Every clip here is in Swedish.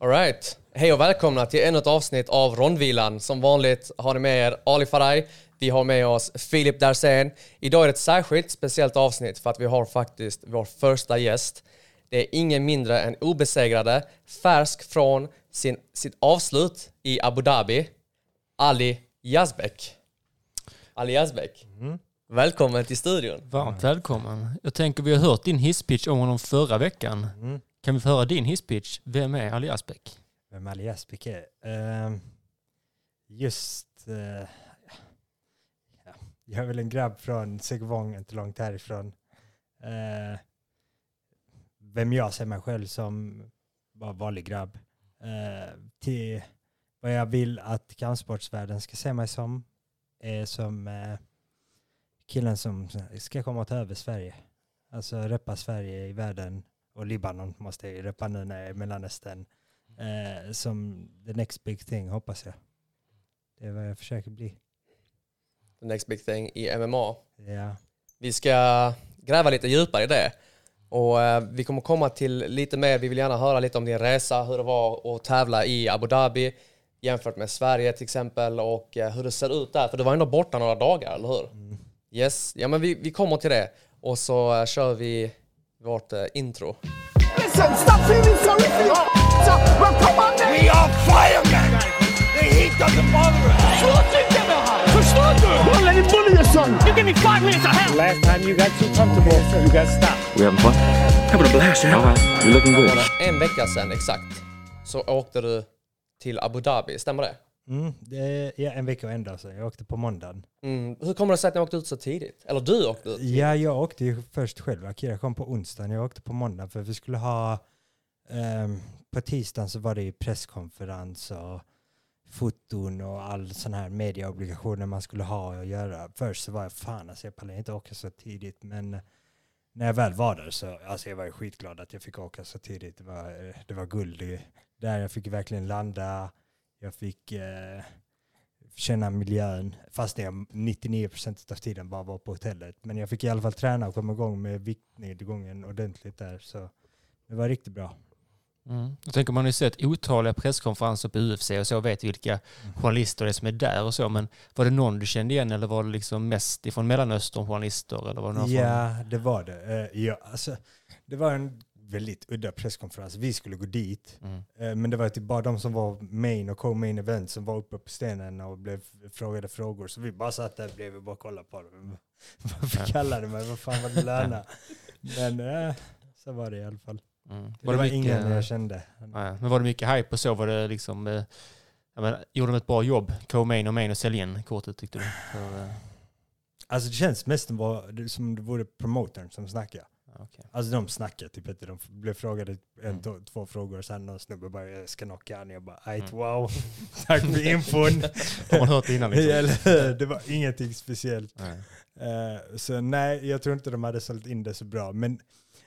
Alright. Hej och välkomna till ännu ett avsnitt av Rondvilan. Som vanligt har ni med er Ali Faraj. Vi har med oss Filip Darsén. Idag är det ett särskilt speciellt avsnitt för att vi har faktiskt vår första gäst. Det är ingen mindre än obesegrade, färsk från sin, sitt avslut i Abu Dhabi, Ali Yazbek. Ali Yazbek. Välkommen till studion. Varmt välkommen. Jag tänker vi har hört din hisspitch om honom förra veckan. Mm. Kan vi få höra din hisspitch? Vem är Ali Asbäck? Vem Ali Asbäck är? Uh, just... Uh, ja. Jag är väl en grabb från Segevång, inte långt härifrån. Uh, vem jag ser mig själv som bara vanlig grabb. Eh, till vad jag vill att kampsportsvärlden ska se mig som är som killen som ska komma och ta över Sverige. Alltså reppa Sverige i världen och Libanon måste ju reppa nu när jag är i Mellanöstern. Eh, som the next big thing hoppas jag. Det är vad jag försöker bli. The next big thing i MMA. Ja. Vi ska gräva lite djupare i det. Och eh, vi kommer komma till lite mer, vi vill gärna höra lite om din resa, hur det var att tävla i Abu Dhabi jämfört med Sverige till exempel och eh, hur det ser ut där. För du var ändå borta några dagar, eller hur? Yes, ja men vi, vi kommer till det. Och så eh, kör vi vårt eh, intro. Listen, stop feeling sorry for your up. Well, come on then. We are firemen. The heat doesn't bother us. Slå tycker vi har. Förstår du? Don't let him bully your son. You give me five minutes of hell. Last time you got too comfortable, you got stopped. We having fun? Having a blast, yeah. All right. You're looking good. En vecka sedan exakt så åkte du till Abu Dhabi, stämmer det? Mm, det är ja, en vecka och en dag sedan. Jag åkte på måndagen. Mm. Hur kommer det sig att ni åkte ut så tidigt? Eller du åkte ut? Ja, jag åkte ju först själv. Akira kom på onsdagen. Jag åkte på måndagen för vi skulle ha... ehm, på tisdagen så var det ju presskonferens och foton och all sån här medieobligationer man skulle ha och göra. Först så var jag fan alltså jag pallar inte åka så tidigt men när jag väl var där så alltså jag var ju skitglad att jag fick åka så tidigt. Det var, det var guld där. Jag fick verkligen landa. Jag fick eh, känna miljön fast jag 99% av tiden bara var på hotellet. Men jag fick i alla fall träna och komma igång med viktnedgången ordentligt där. Så det var riktigt bra. Mm. Jag tänker man har ju sett otaliga presskonferenser på UFC och så vet vilka journalister det är som är där och så. Men var det någon du kände igen eller var det liksom mest ifrån Mellanöstern journalister? Eller var det någon Ja, det var det. Eh, ja, alltså, det var en väldigt udda presskonferens. Vi skulle gå dit, mm. eh, men det var typ bara de som var main och co-main event som var uppe på stenen och blev frågade frågor. Så vi bara satt där bredvid och bara kollade på dem. Varför kallade du mig? Vad fan var det löna? Men eh, så var det i alla fall. Mm. Det var, mycket- ingen jag kände. Ja, men var det mycket hype och så? Var det liksom, eh, jag menar, gjorde de ett bra jobb, co-main och main och sälja in kortet tyckte du? Eh, Alltså det känns mest som, var, som det vore promotern som snackade. Okej. Alltså de snackade typ inte. De blev frågade en, Mm. två, två frågor och sen någon snubbe bara jag ska knocka han. Jag bara ajt Mm. wow. Tack för infon. Har man hört det innan liksom? Det var ingenting speciellt. Nej. Eh, så nej, jag tror inte de hade sålt in det så bra. Men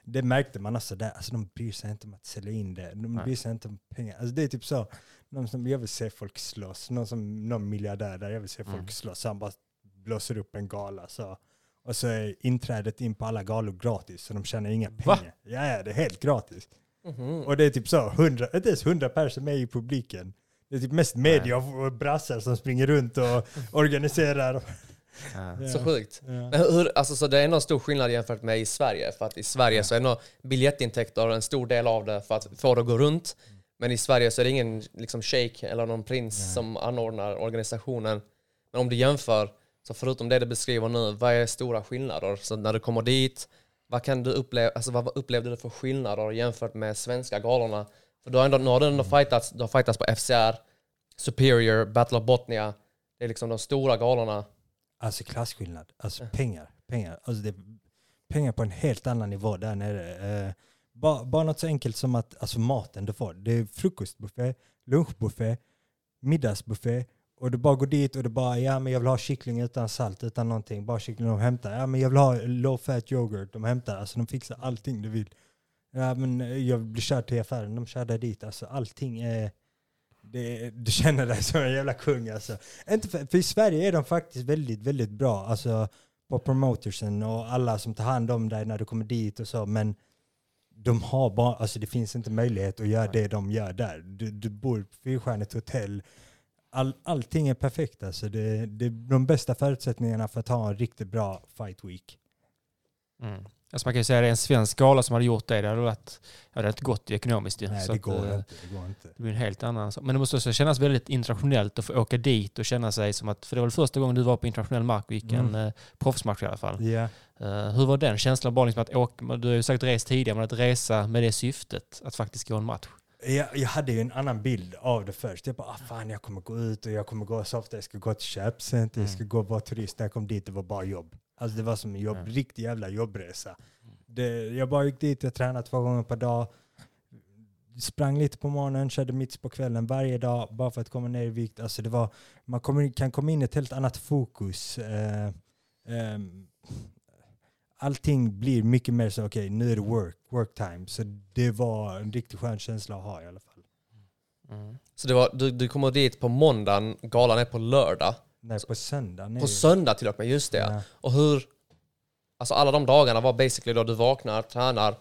det märkte man alltså där. Alltså de bryr sig inte om att sälja in det. De Nej. bryr sig inte om pengar. Alltså det är typ så. Någon som, jag vill se folk slåss. Någon, som, någon miljardär där, jag vill se folk Mm. slåss. Han bara blåser upp en gala. Så. Och så är inträdet in på alla galor gratis. Så de tjänar inga Va? pengar. Ja, ja, det är helt gratis. Mhm. Och det är typ så, 100, inte ens 100 personer med i publiken. Det är typ mest media och och brassar som springer runt och organiserar. Ja. Så sjukt. Ja. Men hur, alltså, så det är en stor skillnad jämfört med i Sverige. För att i Sverige så är nog biljettintäkter en stor del av det för att få det att gå runt. Men i Sverige så är det ingen liksom, shake eller någon prins som anordnar organisationen. Men om du jämför, så förutom det du beskriver nu, vad är stora skillnader? Så när du kommer dit, vad, kan du uppleva, alltså, vad upplevde du för skillnader jämfört med svenska galorna? För du har ändå, nu har du ändå fightats, du har fightats på FCR, Superior, Battle of Botnia. Det är liksom de stora galorna. Alltså klasskillnad, alltså pengar. pengar. Alltså det pengar på en helt annan nivå där nere. Eh, bara, bara något så enkelt som att alltså maten du får. Det är frukostbuffé, lunchbuffé, middagsbuffé och du bara går dit och du bara ja men jag vill ha kyckling utan salt, utan någonting. Bara kyckling de hämtar. Ja men jag vill ha low fat yoghurt. De hämtar, alltså de fixar allting du vill. Ja men eh, jag blir körd till affären, de kör dig dit. Alltså allting är det, du känner dig som en jävla kung alltså. Inte för, för i Sverige är de faktiskt väldigt, väldigt bra. Alltså på promotersen och alla som tar hand om dig när du kommer dit och så. Men de har bara, alltså det finns inte möjlighet att göra det de gör där. Du, du bor på fyrstjärnigt hotell. All, allting är perfekt alltså. Det, det är de bästa förutsättningarna för att ha en riktigt bra fight week. Mm. Alltså man kan ju säga att det är en svensk gala som hade gjort det. Det hade, varit, det hade inte gått ekonomiskt ju. Nej, det att, går, eh, inte, det går inte. Det blir en helt annan sak. Men det måste också kännas väldigt internationellt att få åka dit och känna sig som att, för det var första gången du var på internationell mark gick Mm. en eh, proffsmatch i alla fall. Ja. Eh, hur var den känslan bara liksom att åka, du har ju säkert rest tidigare, men att resa med det syftet, att faktiskt gå en match. Jag, jag hade ju en annan bild av det först. Jag bara, ah, fan jag kommer gå ut och jag kommer gå så ofta. Jag ska gå till köpcenter, jag ska Mm. gå och vara turist. När jag kom dit det var bara jobb. Alltså det var som en jobb, Ja. riktig jävla jobbresa. Det, jag bara gick dit, jag tränade två gånger per dag. Sprang lite på morgonen, körde mitt på kvällen varje dag bara för att komma ner i vikt. Alltså det var, man kommer, kan komma in i ett helt annat fokus. Eh, ehm, allting blir mycket mer så, okej nu är det work, work time. Så det var en riktigt skön känsla att ha i alla fall. Mm. Så det var, du, du kommer dit på måndagen, galan är på lördag. Nej, på söndagen. är På söndag till och med, just det. Ja. Och hur... Alltså alla de dagarna var basically då du vaknar, tränar,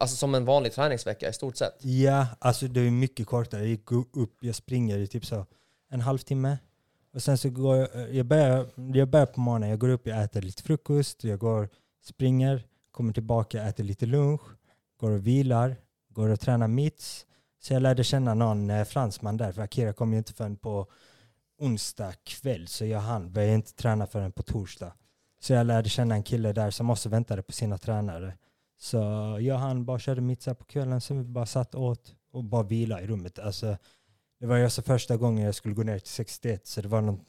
alltså som en vanlig träningsvecka i stort sett. Ja, alltså det är mycket kortare. Jag gick upp, jag springer i typ så en halvtimme. Och sen så går jag, jag börjar, jag börjar på morgonen, jag går upp, jag äter lite frukost, jag går, springer, kommer tillbaka, äter lite lunch, går och vilar, går och tränar mitts. Så jag lärde känna någon eh, fransman där, för Akira kom ju inte förrän på onsdag kväll, så jag hann började inte träna förrän på torsdag. Så jag lärde känna en kille där som också väntade på sina tränare. Så jag han bara körde mittsar på kvällen, så vi bara satt åt och bara vila i rummet. Alltså, det var ju alltså första gången jag skulle gå ner till 61, så det var, någon,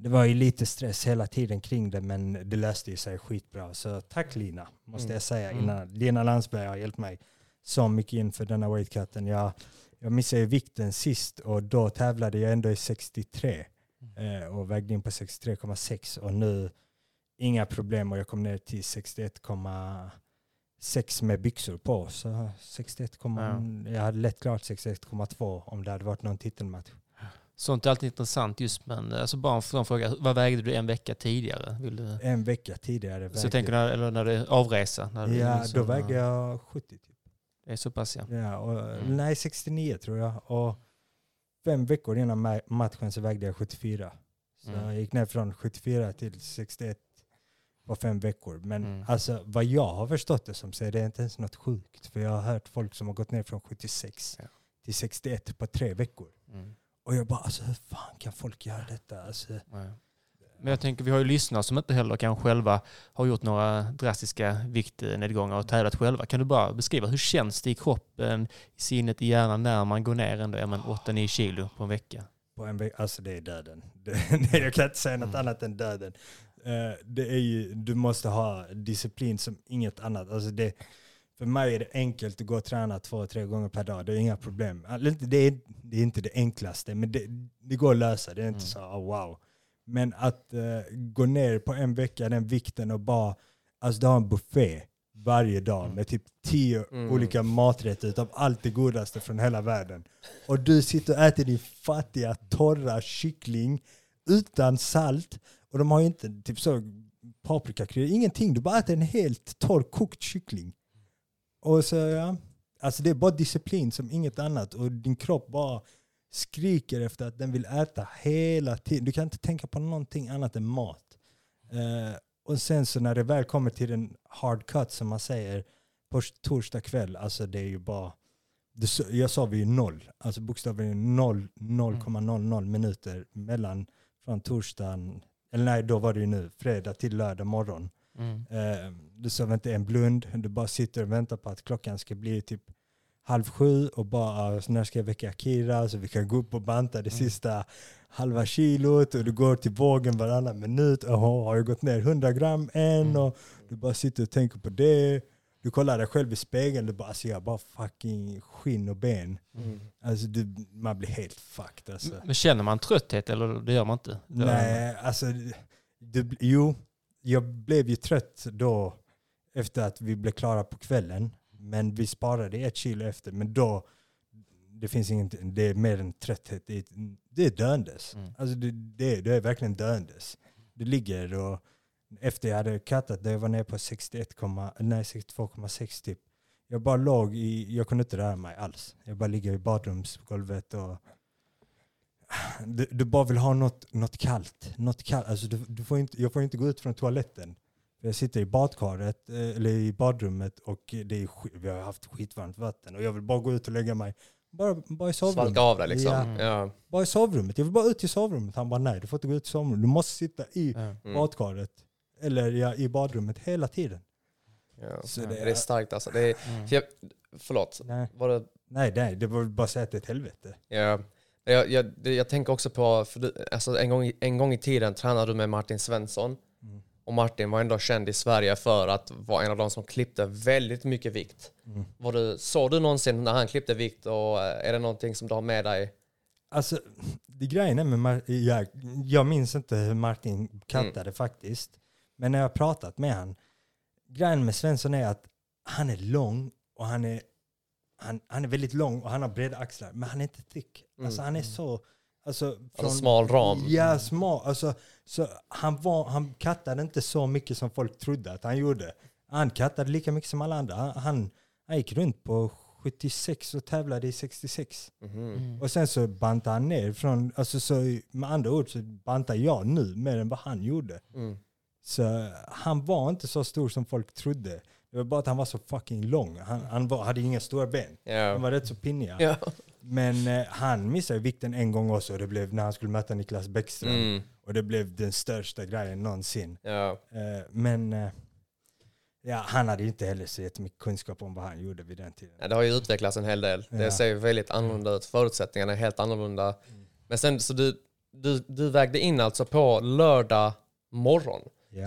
det var ju lite stress hela tiden kring det, men det löste ju sig skitbra. Så tack Lina, måste Mm. jag säga. Mm. Innan. Lina Landsberg har hjälpt mig så mycket inför denna weightcutten. Jag, jag missade vikten sist och då tävlade jag ändå i 63 eh, och vägde in på 63,6 och nu inga problem och jag kom ner till 61,6 med byxor på. Så 61, jag hade lätt klart 61,2 om det hade varit någon titelmatch. Sånt är alltid intressant just, men alltså bara en sån fråga, vad vägde du en vecka tidigare? Du? En vecka tidigare Så jag tänker när, eller när är avresa? När du Ja, liksom, då vägde jag 70 typ. Det är så pass ja. Ja, och, Mm. Nej, 69 tror jag. Och fem veckor innan ma- matchen så vägde jag 74. Så Mm. jag gick ner från 74 till 61 på fem veckor. Men Mm. alltså vad jag har förstått det som så är det inte ens något sjukt. För jag har hört folk som har gått ner från 76 Ja. till 61 på tre veckor. Mm. Och jag bara, alltså hur fan kan folk göra detta? Alltså, Nej. Men jag tänker, vi har ju lyssnare som inte heller kanske själva har gjort några drastiska viktnedgångar och tävlat själva. Kan du bara beskriva, hur känns det i kroppen, i sinnet, i hjärnan när man går ner ändå ja, men 8-9 kilo på en vecka? på en vecka, alltså det är döden. Det, jag kan inte säga något Mm. annat än döden. Eh, det är ju, du måste ha disciplin som inget annat. Alltså det, för mig är det enkelt att gå och träna två, tre gånger per dag. Det är inga problem. Inte- Det är, det är inte det enklaste, men det, det går att lösa. Det är inte Mm. så oh, wow. Men att eh, gå ner på en vecka, den vikten och bara, alltså du har en buffé varje dag Mm. med typ tio Mm. olika maträtter utav allt det godaste från hela världen. Och du sitter och äter din fattiga, torra kyckling utan salt. Och de har ju inte typ så paprikakryddor, ingenting. Du bara äter en helt torr kokt kyckling. Och så ja, alltså det är bara disciplin som inget annat. Och din kropp bara skriker efter att den vill äta hela tiden. Du kan inte tänka på någonting annat än mat. Eh, och sen så när det väl kommer till en hard cut som man säger på torsdag kväll, alltså det är ju bara det, jag sa vi ju noll, alltså bokstavligen noll, 0,00 minuter mellan från torsdagen, eller nej då var det ju nu, fredag till lördag morgon. Mm. Eh, du sover inte en blund, du bara sitter och väntar på att klockan ska bli typ halv sju och bara ah, när ska jag väcka Akira så vi kan gå upp och banta det Mm. sista halva kilot och du går till vågen varannan minut. Jaha, har jag gått ner 100 gram än? Mm. Och du bara sitter och tänker på det. Du kollar dig själv i spegeln, du bara alltså jag har bara fucking skinn och ben. Mm. Alltså du, man blir helt fucked alltså. Men känner man trötthet eller det gör man inte? Det- Nej, alltså det, jo, jag blev ju trött då efter att vi blev klara på kvällen. Men vi sparade ett kilo efter. Men då, det finns ingenting, det är mer än trötthet. Det är, det är döendes. Mm. Alltså det, det, är- det är verkligen döendes. Det ligger och efter jag hade kattat, jag var nere på 61, nej 62,6 typ. Jag bara låg i, jag kunde inte röra mig alls. Jag bara ligger i badrumsgolvet och du, du bara vill ha något, något kallt. Något kallt. Alltså du, du får inte, jag får inte gå ut från toaletten. Jag sitter i badkaret, eh, eller i badrummet och det är, vi har haft skitvarmt vatten och jag vill bara gå ut och lägga mig. Bara, bara i sovrummet. Svalka av dig liksom. Ja. Ja. Bara i sovrummet. Jag vill bara ut i sovrummet. Han bara nej, du får inte gå ut i sovrummet. Du måste sitta i. Mm. badkaret. Eller ja, i badrummet hela tiden. Ja. Så Det, det är starkt alltså. Det är, Mm. för jag, förlåt, Nej, var det nej, nej det var bara att säga att det är ett helvete. Ja, jag, jag, det, jag tänker också på, du, alltså en, gång, en gång i tiden tränade du med Martin Svensson. Mm. Och Martin var ändå känd i Sverige för att vara en av de som klippte väldigt mycket vikt. Mm. Var du, såg du någonsin när han klippte vikt och eh, är det någonting som du har med dig? Alltså, det grejen är med Mar- jag, jag minns inte hur Martin kattade Mm. faktiskt. Men när jag har pratat med han, grejen med Svensson är att han är lång och han är, han, han är väldigt lång och han har breda axlar. Men han är inte thick. Alltså han är så... Alltså, Alltså smal ram. Ja, smal. Alltså, så han, var, han kattade inte så mycket som folk trodde att han gjorde. Han kattade lika mycket som alla andra. Han, han, han gick runt på 76 och tävlade i 66. Mhm. Och sen så bantade han ner från, alltså så med andra ord så bantar jag nu mer än vad han gjorde. Mm. Så han var inte så stor som folk trodde. Det var bara att han var så fucking lång. Han, han var, hade inga stora ben. Han Ja. var rätt så pinniga. Ja. Men eh, han missade vikten en gång också. Det blev när han skulle möta Niklas Bäckström. Mm. Och det blev den största grejen någonsin. Ja. Eh, men eh, ja, han hade inte heller så jättemycket kunskap om vad han gjorde vid den tiden. Ja, det har ju utvecklats en hel del. Det ser ju väldigt annorlunda ut. Förutsättningarna är helt annorlunda. Men sen så du, du, du vägde in alltså på lördag morgon.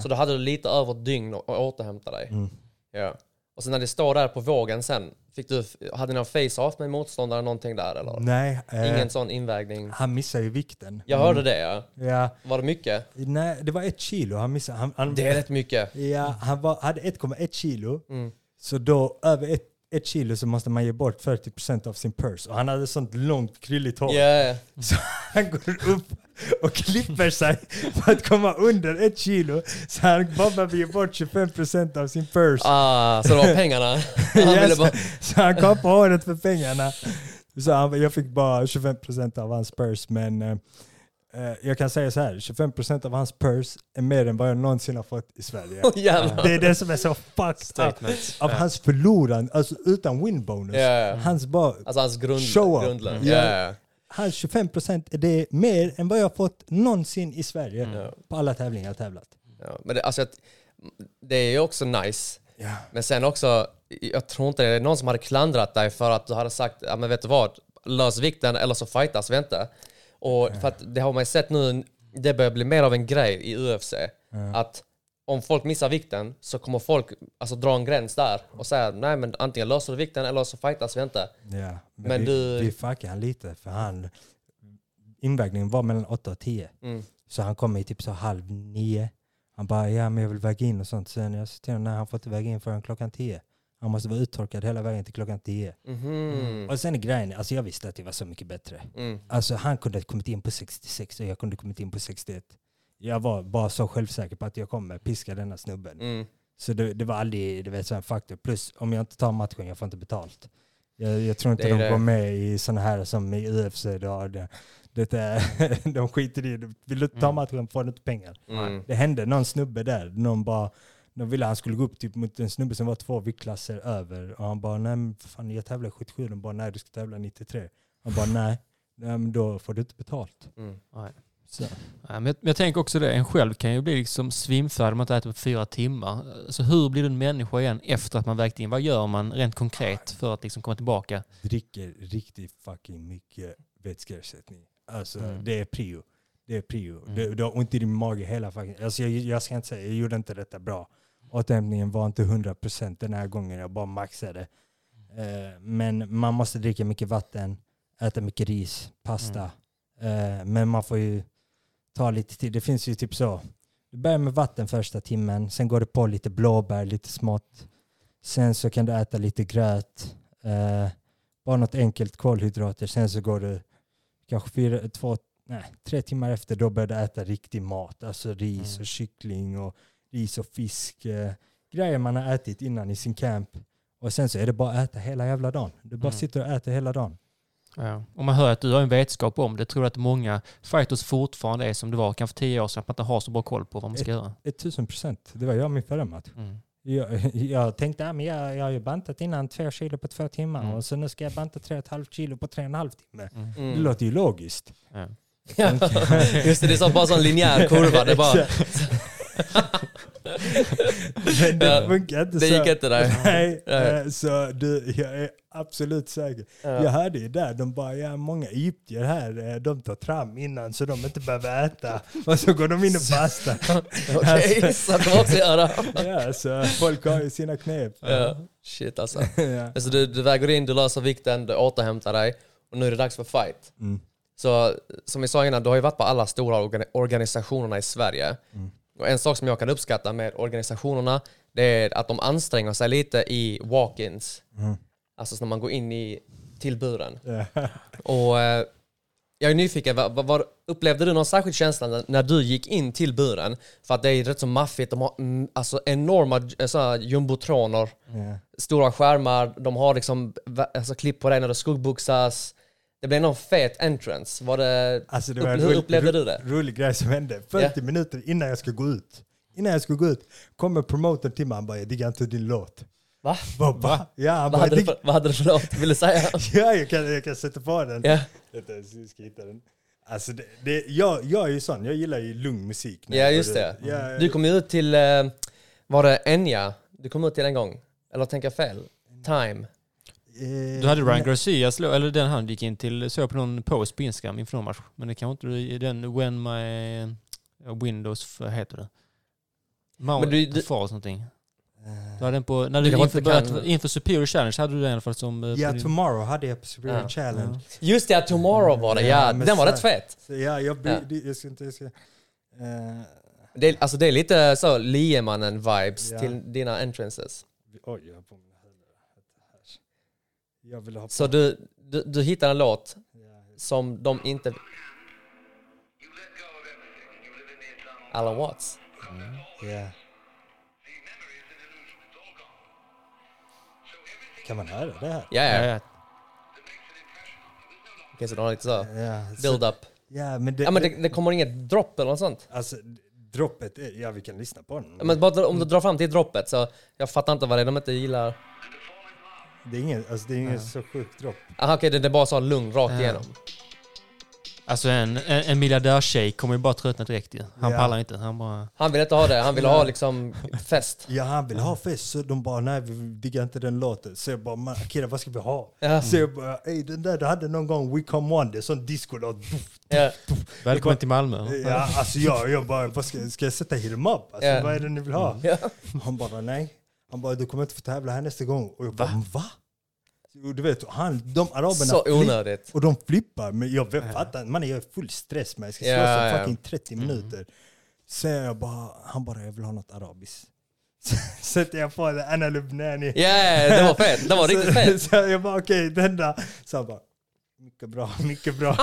Så då hade du lite över ett dygn att återhämta dig. Mm. Ja. Och sen när det står där på vågen sen, fick du, hade ni någon face-off med motståndare någonting där eller? Nej, eh, Ingen sån invägning? han missade ju vikten. Jag hörde det ja. Ja, Var det mycket? nej, det var ett kilo han missade. Han, han, Det är rätt mycket. Ja, han var, hade 1,1 kilo. Mm. Så då över ett, ett kilo så måste man ge bort 40% av sin purse. Och han hade sånt långt krylligt hår. Yeah. Så han går upp och klipper sig för att komma under ett kilo. Så han bara behöver ge bort 25% av sin purse. Ah, så det var pengarna? Han så, bara, så han kapade håret för pengarna. Så han, jag fick bara 25% av hans purse. Men eh, jag kan säga så här, 25% av hans purse är mer än vad jag någonsin har fått i Sverige. jävlar. Det är det som är så fucked up. Av hans förlorande, alltså utan win bonus. Ja. Hans bara, Alltså hans grund, Show up. grundlön. Ja. hans 25% är det mer än vad jag har fått någonsin i Sverige. Ja. På alla tävlingar jag har tävlat. Ja. Men det, alltså, det är ju också nice. Men sen också, jag tror inte det är någon som hade klandrat dig för att du hade sagt, ja men vet du vad, lös vikten eller så fightas vi inte. Och för att det har man ju sett nu, det börjar bli mer av en grej i UFC. Att om folk missar vikten så kommer folk alltså, dra en gräns där och säga nej men antingen löser du vikten eller så fightas vi inte. Ja. Men, Men vi, du- vi fuckade han lite för han, invägningen var mellan 8 och 10. Mm. Så han kom i typ så halv nio. Han bara, ja men jag vill väga in och sånt. Sen jag sa till honom, nej han får inte väga in förrän klockan 10. Han måste vara uttorkad hela vägen till klockan 10. Mhm. Och sen är grejen, alltså jag visste att jag var så mycket bättre. Mm. Alltså han kunde ha kommit in på 66 och jag kunde kommit in på 61. Jag var bara så självsäker på att jag kommer piska denna snubben. Mm. Så det, det var aldrig vet, så en faktor. Plus om jag inte tar matchen, jag får inte betalt. Jag, jag tror inte Det de det. går med i sådana här som i UFC. Då, det, det är, de skiter i det. Vill du inte ta Mm. matchen får du inte pengar. Mm. Det hände någon snubbe där. Någon bara, de ville han skulle gå upp typ mot en snubbe som var två viktklasser över. Och han bara, nej fan jag tävlar 77. De bara, nej du ska tävla 93. Han bara, nej. nej men då får du inte betalt. Mm. Nej. Så. Ja, men jag, men jag tänker också det, en själv kan ju bli liksom svimfärdig om man inte äter på fyra timmar. Så hur blir du en människa igen efter att man vägt in? Vad gör man rent konkret för att liksom komma tillbaka? dricker riktigt fucking mycket vätskeersättning. Alltså Mm. det är prio. Det är prio. Mm. Det, du har ont i din mage hela fucking... Alltså jag, jag ska inte säga, jag gjorde inte detta bra. Återhämtningen var inte 100% den här gången, jag bara maxade. Eh, men man måste dricka mycket vatten, äta mycket ris, pasta. Eh, men man får ju ta lite tid. Det finns ju typ så. Du börjar med vatten första timmen, sen går det på lite blåbär, lite smått. Sen så kan du äta lite gröt, eh, bara något enkelt kolhydrater. Sen så går du kanske fyra, två, nej, tre timmar efter, då börjar du äta riktig mat. Alltså ris Mm. och kyckling och ris och fisk. Eh, grejer man har ätit innan i sin camp. Och sen så är det bara att äta hela jävla dagen. Du bara Mm. sitter och äter hela dagen. Ja. Och man hör att du har en vetskap om det. Tror du att många fighters fortfarande är som det var kanske tio år sedan, att man inte har så bra koll på vad man ska göra? 1000 procent. Det var jag min förra match. Mm. Jag, jag tänkte att jag, jag har ju bantat innan två kilo på två timmar Mm. och så nu ska jag banta tre och ett halvt kilo på tre och en halv timme. Mm. Det Mm. låter ju logiskt. Ja. Just det, det är så, bara sån linjär kurva. Det, bara, Men det Ja, funkar inte det så. gick inte där. Nej, Nej. eh, så du, jag är absolut säker. Jag Ja. hörde ju där, de bara, ja många egyptier här, eh, de tar tram innan så de inte behöver äta. Och så går de in och bastar. Okej, så att de också göra. Ja, så folk har ju sina knep. Ja. Shit alltså. Ja. alltså du, du väger in, du löser vikten, du återhämtar dig och nu är det dags för fight. Mm. Så som vi sa innan, du har ju varit på alla stora organ- organisationerna i Sverige. Mm. Och en sak som jag kan uppskatta med organisationerna, det är att de anstränger sig lite i walk-ins. Mm. Alltså när man går in i, till buren. Ja. Och eh, jag är nyfiken, vad, vad, vad, upplevde du någon särskild känsla när, när du gick in till buren? För att det är rätt så maffigt, de har mm, alltså enorma eh, såna jumbotroner, Ja. stora skärmar, de har liksom alltså, klipp på dig när du skuggboxas. Det blev någon fet entrance. Var det, Alltså det var upp, hur upplevde du det? rolig grej som hände. 40 minuter innan jag ska gå ut. Innan jag ska gå ut kommer promotern till mig han bara “jag diggar inte din låt”. Va? Bara, va? Ja, han Vad bara, hade, du "Digg- för, vad hade du för låt? Vill du säga? ja jag, kan, jag kan sätta på den. Vänta, jag ska hitta den. Alltså det, det, jag, jag är ju sån, jag gillar ju lugn musik. ja just det. ut. Ja, Du kom ju ut till, eh, var det Enya? Du kom ut till en gång? Eller tänker jag fel? Time? Eh, Du hade Ryan Garcia, slå, eller den han gick in till, såg jag på någon post på Instagram inför någon match. Men det kanske inte du- den When My eh, Windows, vad heter det? Mount, Men du- någonting. eh, Du hade den på, när Du inför, inför Superior Challenge hade du den i alla fall som... Ja, Tomorrow hade jag på Superior Ja. Challenge. Just det, Tomorrow var det. Ja, den var rätt fet. Så ja, jag, blir- Ja. det- jag ska inte... Jag ska, Det är, alltså det är lite så Liemannen-vibes Ja. till dina entrances. oj, jag har på. Jag vill ha. Så du, du, du hittar en låt som de inte... Alan Watts. ja. Kan man höra det här? Ja, Ja, ja. ja. Okej, så de har lite så Ja, så, build up. ja men, det, Ja men det, det kommer inget dropp eller något sånt? Alltså, droppet, är, ja vi kan lyssna på den. Ja, Men bara om du drar fram till droppet så jag fattar inte vad det är de inte gillar. Det är ingen, alltså, det är ingen så sjukt dropp. Aha, okej, det, det är bara så lugn rakt Ja. igenom. Alltså en, en, en miljardärtjej kommer ju bara tröttna direkt ju. Han Ja. pallar inte. Han bara... Han vill inte ha det, han vill Ja. ha liksom fest. Ja han vill ha fest, så de bara nej vi diggar inte den låten. Så jag bara "Man, Akira vad ska vi ha? Ja. Så jag bara ey den där du hade någon gång We Come One, det är sån discolåt. Ja. Välkommen till Malmö. Ja alltså jag, jag bara vad ska, ska jag sätta hit 'em up? Alltså, Ja. Vad är det ni vill ha? Ja. Han bara nej. Han bara du kommer inte få tävla här nästa gång. Och jag bara va? Och du vet, han, de araberna Så flipp- onödigt. Och de flippar, men jag vet, fattar man är full stress med jag ska slåss Ja, ja. fucking 30 minuter. Sen jag bara, han bara jag vill ha något arabiskt. Sätter jag på det, Anna Lubnani. Ja, det var fett. Det var riktigt fett. Så jag bara okej, den där. Så han bara, mycket bra, mycket bra.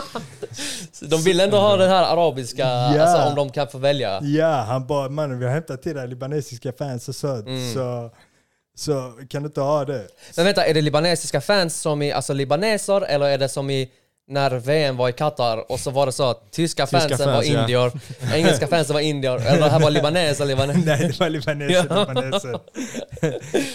De vill ändå ha den här arabiska, Ja. alltså om de kan få välja. ja, han bara mannen vi har hämtat till dig libanesiska fans och så. Mm. Så, så kan du inte ha det? Men vänta, är det libanesiska fans som i, alltså libaneser eller är det som i när VM var i Qatar och så var det så att tyska, Tyska fansen fans, var ja. indier, engelska fansen var indier, eller det här var libaneser, libaneser. Nej, det var libaneser, Ja. libaneser.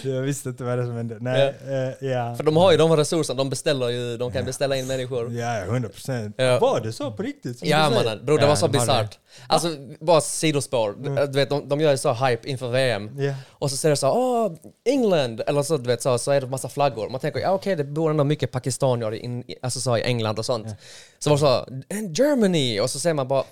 jag visste inte vad det som hände. Nej, eh, ja. För de har ju de resurserna, de beställer ju, de kan beställa in människor. Ja, 100 procent. Ja. Var det så på riktigt? Ja mannen, bror det Ja, var så bisarrt. Alltså bara sidospår, du vet de, de gör ju så hype inför VM. Ja. Och så säger det så åh, England! Eller så, du vet, så, så är det massa flaggor. Man tänker, ja okej, det bor ändå mycket pakistanier in, alltså, så, i England och sånt. Så var det så, and Germany! Och så säger man bara,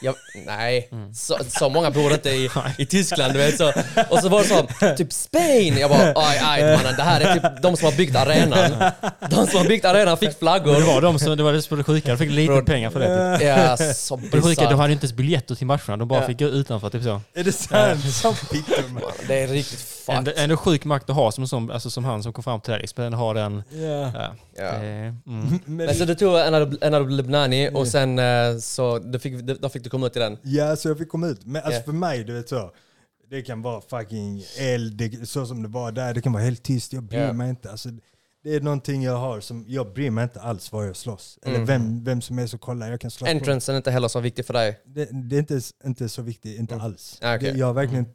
ja, nej, så, så många bor inte i, i Tyskland, du vet så. Och så var det så, typ Spain! Jag bara, aj, aj mannen, det här är typ de som har byggt arenan. De som har byggt arenan fick Det flaggor. var de som, det var det som det sjuka. De fick lite Bror. pengar för det. Typ. Ja, så det sjuka, de hade inte ens biljetter till matcherna. De bara Ja. fick gå utanför, typ så. Är det sant? Som fick de? Det är riktigt fucked. ändå sjuk makt att ha som, som, alltså, som han som kom fram till dig. Liksom, den har den... Ja. Ja. Eh, mm. Men, Men så du tog en av, en av Lebnani och sen eh, så du fick, då fick du komma ut i den. ja, så jag fick komma ut. Men alltså Ja. för mig, du vet så. Det kan vara fucking eld, det, så som det var där. Det kan vara helt tyst, jag bryr Ja. mig inte. Alltså, det är någonting jag har som, jag bryr mig inte alls var jag slåss. Eller Mm. vem, vem som är så kolla, jag kan slåss Entrancen är inte heller så viktig för dig. det, det är inte, inte så viktigt, inte Mm. alls. Ah, okej. Det, jag har verkligen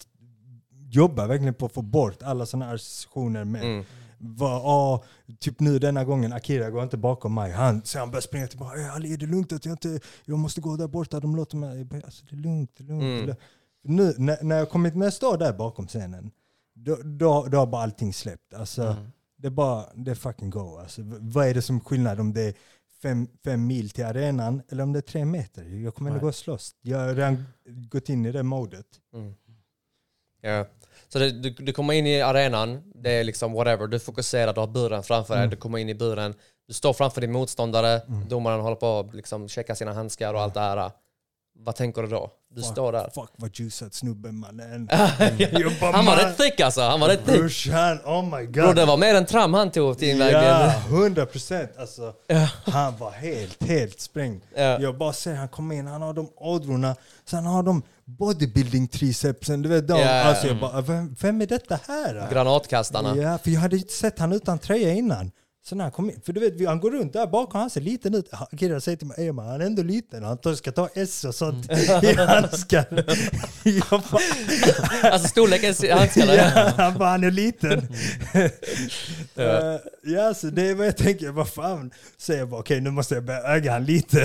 jobbar verkligen på att få bort alla sådana associationer med Mm. vad, ah, typ nu denna gången, Akira går inte bakom mig. Han, så han börjar springa tillbaka. "Ey, Ali, är det lugnt att jag inte, jag måste gå där borta, de låter mig. Jag Alltså, det är lugnt, det är lugnt. Mm. det är lugnt." Nu, när, när jag kommit med stå där bakom scenen, då, då, då har bara allting släppt. Alltså, Mm. Det är bara, det är fucking go. Alltså, vad är det som skillnad om det är fem, fem mil till arenan eller om det är tre meter? Jag kommer ändå gå och slåss. Jag har redan gått in i det modet. Mm. Ja. Så det, du, du kommer in i arenan, det är liksom whatever, du fokuserar, du har buren framför dig, Mm. du kommer in i buren, du står framför din motståndare, domaren håller på att liksom checka sina handskar och allt det här. Vad tänker du då? Du Fuck, står där. Fuck vad juicat snubben mannen. Han var rätt thick alltså, han var rätt thick. Brorsan, oh my god. Bro, det var mer än tram han tog till invägen. Ja, hundra procent. Alltså. Han var helt, helt sprängd. Ja. Jag bara ser han kommer in, han har de ådrorna, sen har de bodybuilding tricepsen, du vet de. Ja. Alltså jag bara, vem, vem är detta här? Granatkastarna. Ja, för jag hade inte sett han utan tröja innan. Så när han kom in, för du vet, han går runt där bakom, han ser liten ut. Kidda säger till mig, "Ey, man, han är ändå liten, han tar- ska ta S och sånt i handskar. Alltså storleken i handskarna. ja, han bara, han är liten. Ja. Eh, ja, så det är vad jag tänker, vad fan. Så jag bara, okej nu måste jag börja öga han lite.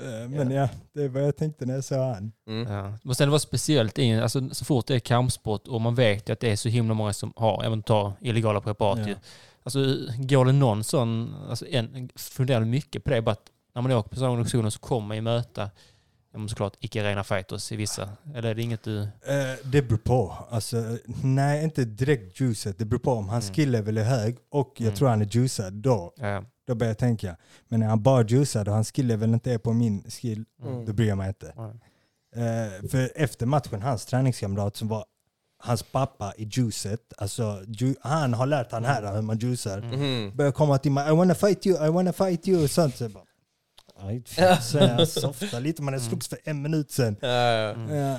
Eh, Men ja, det är vad jag tänkte när jag såg han. Mm. Ja. Det måste ändå vara speciellt i, alltså, så fort det är kampsport och man vet ju att det är så himla många som har, även ta illegala preparat Ja. Alltså går det någon sån, alltså en, funderar mycket på det, bara att när man åker på sådana organisationer så kommer man ju möta, såklart icke-rena fighters i vissa. Eller är det inget du... Eh, det beror på. Alltså, nej, inte direkt juicet. Det beror på om hans Mm. skill level är hög och jag Mm. tror han är juicad då. Ja, Då börjar jag tänka. Men när han bara juicad och hans skill level inte är på min skill, Mm. då bryr jag mig inte. Eh, för efter matchen, hans träningskamrat som var hans pappa i juicet, alltså ju, han har lärt han här hur man juicar. Mhm. Börjar komma till mig, I wanna fight you, I wanna fight you och sånt. Så jag bara, "Aj, fan." så jag softar lite, man hade slogs för en minut sen. Ja, ja, Mm. Ja,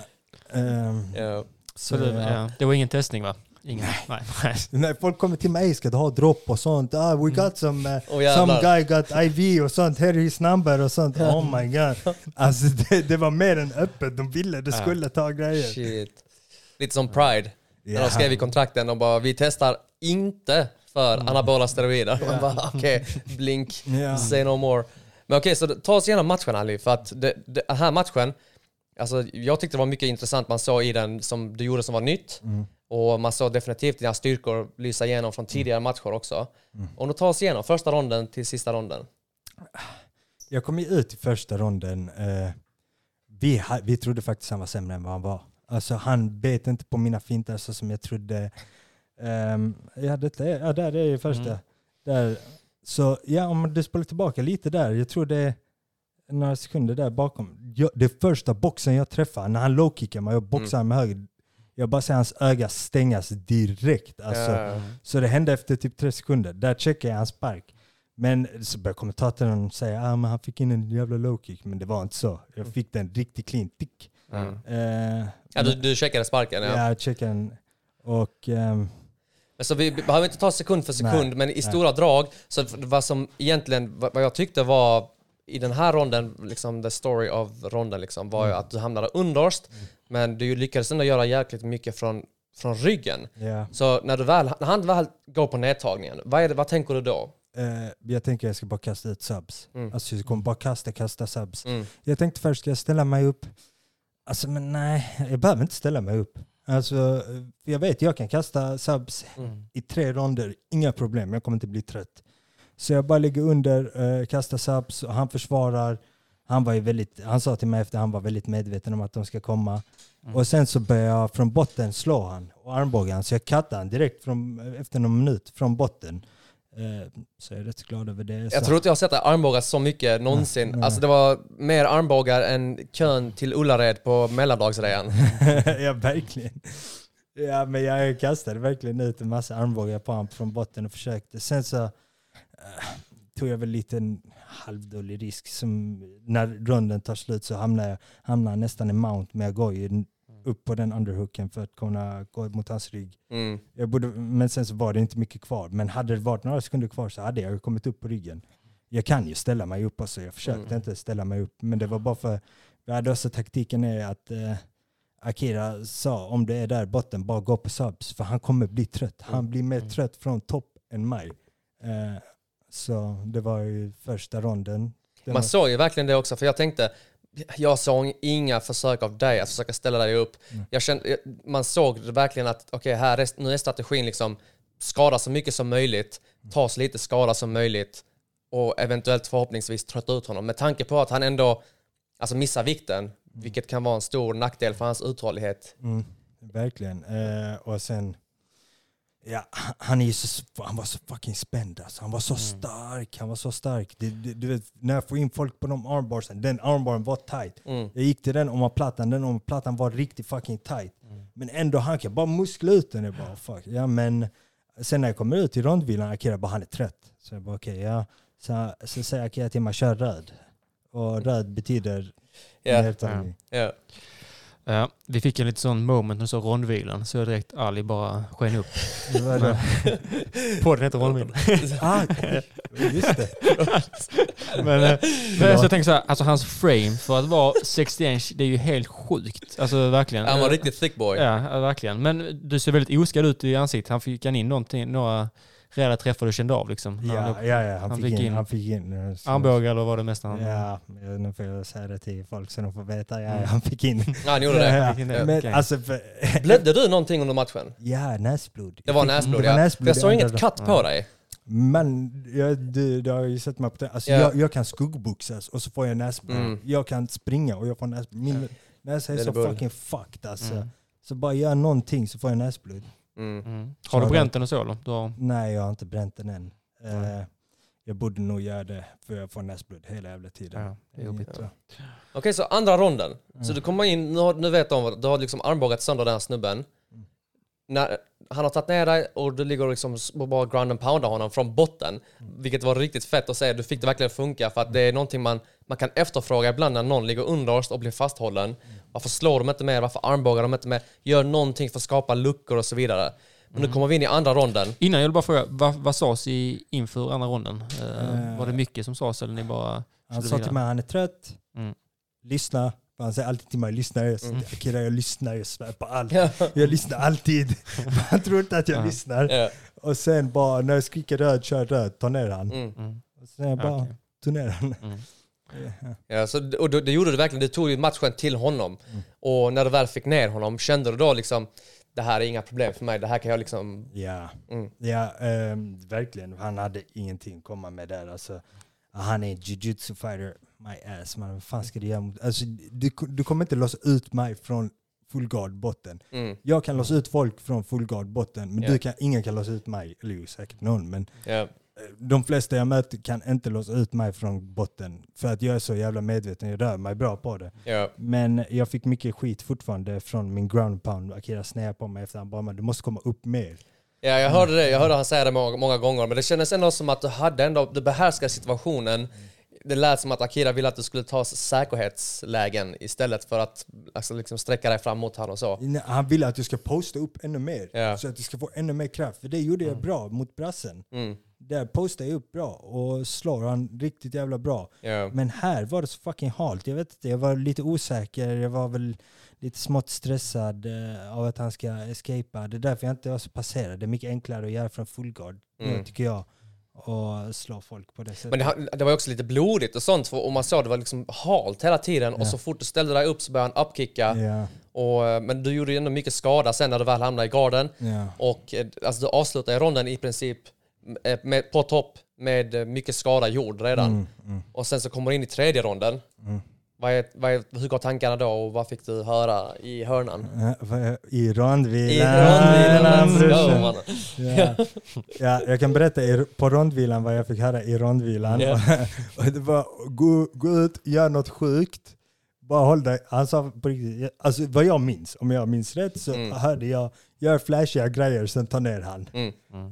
ehm, ja. så, Så det, ja. det var ingen testning va? Ingen? Nej. nej. När folk kommer till mig, ska du ha dropp och sånt? Ah, we got some, uh, jävlar. some guy got IV och sånt, here is number och sånt. Oh my god. Alltså det, det var mer än öppet, de ville det Ja. skulle ta grejer. Shit. Lite som Pride. När Ja. de skrev i kontrakten, de bara vi testar inte för anabola steroider. Bara okej, blink, Ja. say no more. Men okej, så ta oss igenom matchen Ali, för att det, det, den här matchen, alltså jag tyckte det var mycket intressant man såg i den som du gjorde som var nytt. Mm. Och man såg definitivt dina styrkor lysa igenom från tidigare matcher också. Mm. Och nu tar oss igenom första ronden till sista ronden. Jag kom ju ut i första ronden. Eh, vi, vi trodde faktiskt han var sämre än vad han var. Alltså han bet inte på mina fintar så som jag trodde. Um, ja, detta är, ja, där är det första. Mm. Där. Så ja, om du spelar tillbaka lite där. Jag tror det är några sekunder där bakom. Jag, det första boxen jag träffar, när han low-kickar mig och boxar med höger. Jag bara ser hans öga stängas direkt. Alltså, Ja. så det hände efter typ tre sekunder. Där checkade jag hans spark. Men så började kommentatorn säga att ah, han fick in en jävla low kick, men det var inte så. Jag fick den riktigt clean tick. Mm. Eh, Ja, du, du checkade sparken ja. ja, jag checkade. Och Men Så vi behöver inte ta sekund för sekund, Nej, men i nej. stora drag, så vad som egentligen, vad jag tyckte var i den här ronden, liksom the story av ronden liksom, var ju att du hamnade underst, men du lyckades ändå göra jäkligt mycket från, från ryggen. ja, Så när, du väl, när han väl går på nedtagningen, vad, det, vad tänker du då? eh, jag tänker jag ska bara kasta ut subs. Mm. Alltså jag kommer bara kasta, kasta subs. Mm. Jag tänkte först, ska jag ställa mig upp? Alltså men nej, jag behöver inte ställa mig upp. Alltså, jag vet, jag kan kasta subs Mm. i tre ronder, inga problem, jag kommer inte bli trött. Så jag bara ligger under, eh, kastar subs och han försvarar. Han, var ju väldigt, han sa till mig efter han var väldigt medveten om att de ska komma. Mm. Och sen så började jag från botten slå han och armbåga han. Så jag kattade han direkt från, efter någon minut från botten. Eh, så jag är rätt glad över det. Jag så. tror inte jag har sett dig armbåga så mycket någonsin. Nej. Alltså det var mer armbågar än kön till Ullared på mellandagsrean. ja, verkligen. Ja, men jag kastade verkligen ut en massa armbågar på honom från botten och försökte. Sen så eh, tog jag väl lite en halvdålig risk. Som, när ronden tar slut så hamnar jag hamnar nästan i mount, men jag går ju upp på den underhooken för att kunna gå mot hans rygg. Mm. Jag borde, men sen så var det inte mycket kvar. Men hade det varit några sekunder kvar så hade jag kommit upp på ryggen. Jag kan ju ställa mig upp också, jag försökte Mm. inte ställa mig upp. Men det var bara för, vi hade också taktiken är att eh, Akira sa om det är där botten, bara gå på subs. För han kommer bli trött. Han blir mer Mm. trött från topp än mig. Eh, så det var ju första ronden. Var, Man såg ju verkligen det också, för jag tänkte, jag såg inga försök av dig att försöka ställa dig upp. Mm. Jag kände, man såg verkligen att okej, här är, nu är strategin liksom skada så mycket som möjligt, ta så lite skada som möjligt och eventuellt förhoppningsvis trötta ut honom. Med tanke på att han ändå alltså missar vikten, vilket kan vara en stor nackdel för hans uthållighet. Mm, verkligen. Eh, och sen, ja, han- är så, han var så fucking spänd alltså. Han var så stark, han var så stark. Det, det, du vet, när jag får in folk på de armbarsen, den armbaren var tight. Mm. Jag gick till den omaplattan, den omaplattan var riktigt fucking tight. Men ändå, han kan bara muskla ut den. Jag bara, fuck. Ja, men sen när jag kommer ut i rondvilan, Akira bara, han är trött. Så jag bara, okej, ja. Så, så säger Akira till mig, kör röd. Och röd betyder Ja. nedtagning. Ja. Ja, vi fick en lite sån moment när du sa rondvilan, så jag direkt Ali bara sken upp. Podden heter rondvilan. Ah, just det. Men, eh, men så jag tänker så här, alltså hans frame för att vara 61, det är ju helt sjukt. Alltså verkligen. Han var riktigt thick boy. Ja, verkligen. Men du ser väldigt oskadd ut i ansiktet. Han fick han in någonting, några rejäla träffar du kände av liksom? När han Ja, ja, ja, han, han fick in, in han fick in. eh, så- Armbågar eller var det mest han... Ja, nu får jag säga det till folk så de får veta. Ja, han fick in. Ja, han gjorde det. Ja, fick in det, men okej. alltså, för, Blödde du någonting under matchen? ja, näsblod. Det var Jag näsblod, det var ja. näsblod jag i såg inget katt på dig. Men jag, du, du har ju sett mig på det. Alltså, Ja. jag, jag kan skuggboxas och så får jag näsblod. Mm. Jag kan springa och jag får näsblod. Min näsa är är så fucking fucked alltså. Mm. Så bara gör någonting så får jag näsblod. Mm. Mm. Har du bränt den och så eller? Du har... Nej, jag har inte bränt den än. Eh, jag borde nog göra det för jag får näsblod hela jävla tiden. Ja, jobbigt. Ja. Okej, så andra ronden. Så du kommer in, nu, har, nu vet de, du har liksom armbågat sönder den här snubben. När, han har tagit ner dig och du ligger liksom och bara ground and poundar honom från botten. Vilket var riktigt fett att se. Du fick det verkligen funka för att det är någonting man, man kan efterfråga ibland när någon ligger underst och blir fasthållen. Varför slår de inte mer? Varför armbågar de inte mer? Gör någonting för att skapa luckor och så vidare. Men nu kommer vi in i andra ronden. Innan jag vill bara fråga, vad, vad sades i, inför andra ronden? Eh, Eh. var det mycket som sades eller ni bara... Han sa till mig han är trött, Mm. lyssna. Han säger alltid till mig. Jag säger, Mm. Akira jag lyssnar, jag svär på allt. Ja. Jag lyssnar alltid. Han tror inte att jag Ja. lyssnar. Ja. Och sen bara, när jag skriker röd, kör röd, ta ner han. Mm. Mm. Och sen jag bara, Okej. tog ner han. Mm. Ja. Ja, så, och det, det gjorde du verkligen, du tog ju matchen till honom. Och när du väl fick ner honom, kände du då liksom det här är inga problem för mig, det här kan jag liksom... Ja, Mm. ja ehm, verkligen. Han hade ingenting att komma med där. Alltså, han är en jujutsu fighter, my ass man. Vad fan ska du göra? mot- Alltså, du, du kommer inte låsa ut mig från full guard botten. Mm, Jag kan låsa ut folk från full guard botten, men Ja. du kan, ingen kan låsa ut mig. Eller jo, säkert någon, men eh, de flesta jag möter kan inte låsa ut mig från botten. För att jag är så jävla medveten, jag rör mig bra på det. ja, Men jag fick mycket skit fortfarande från min ground pound. Akira snäade på mig efter han bara, du måste komma upp mer. ja, jag hörde det, jag hörde han säga det många, många gånger, men det kändes ändå som att du hade ändå, du behärskade situationen. Det lät som att Akira ville att du skulle ta säkerhetslägen istället för att alltså, liksom sträcka dig fram mot honom och så. Nej, Han ville att jag ska posta upp ännu mer. Ja. Så att jag ska få ännu mer kraft. För det gjorde jag bra mot brassen. Mm, Där postade jag upp bra och slår han riktigt jävla bra. ja, Men här var det så fucking halt. Jag vet inte, jag var lite osäker. Jag var väl lite smått stressad eh, av att han ska escapa. Det är därför jag inte var så passerad. Det är mycket enklare att göra från full guard, Mm. tycker jag. Och slå folk på det sättet. Men det, det var också lite blodigt och sånt, för, och man såg det var liksom halt hela tiden och så fort du ställde dig upp så började han upkicka. ja, Och, eh, men du gjorde ju ändå mycket skada sen när du väl hamnade i garden. ja. Och eh, alltså, du avslutade ronden i princip eh, med, på topp med mycket skada gjord redan. Mm, mm, Och sen så kommer du in i tredje ronden. mm. Vad är, vad är, hur går tankarna då och vad fick du höra i hörnan? I rondvilan. I rondvilan, go. Ja. ja, jag kan berätta på rondvilan vad jag fick höra i rondvilan. Och det var gå, gå ut, gör något sjukt. Bara håll dig. Han sa på riktigt, alltså vad jag minns, om jag minns rätt så Mm. hörde jag gör flashiga grejer sen ta ner han. Mm.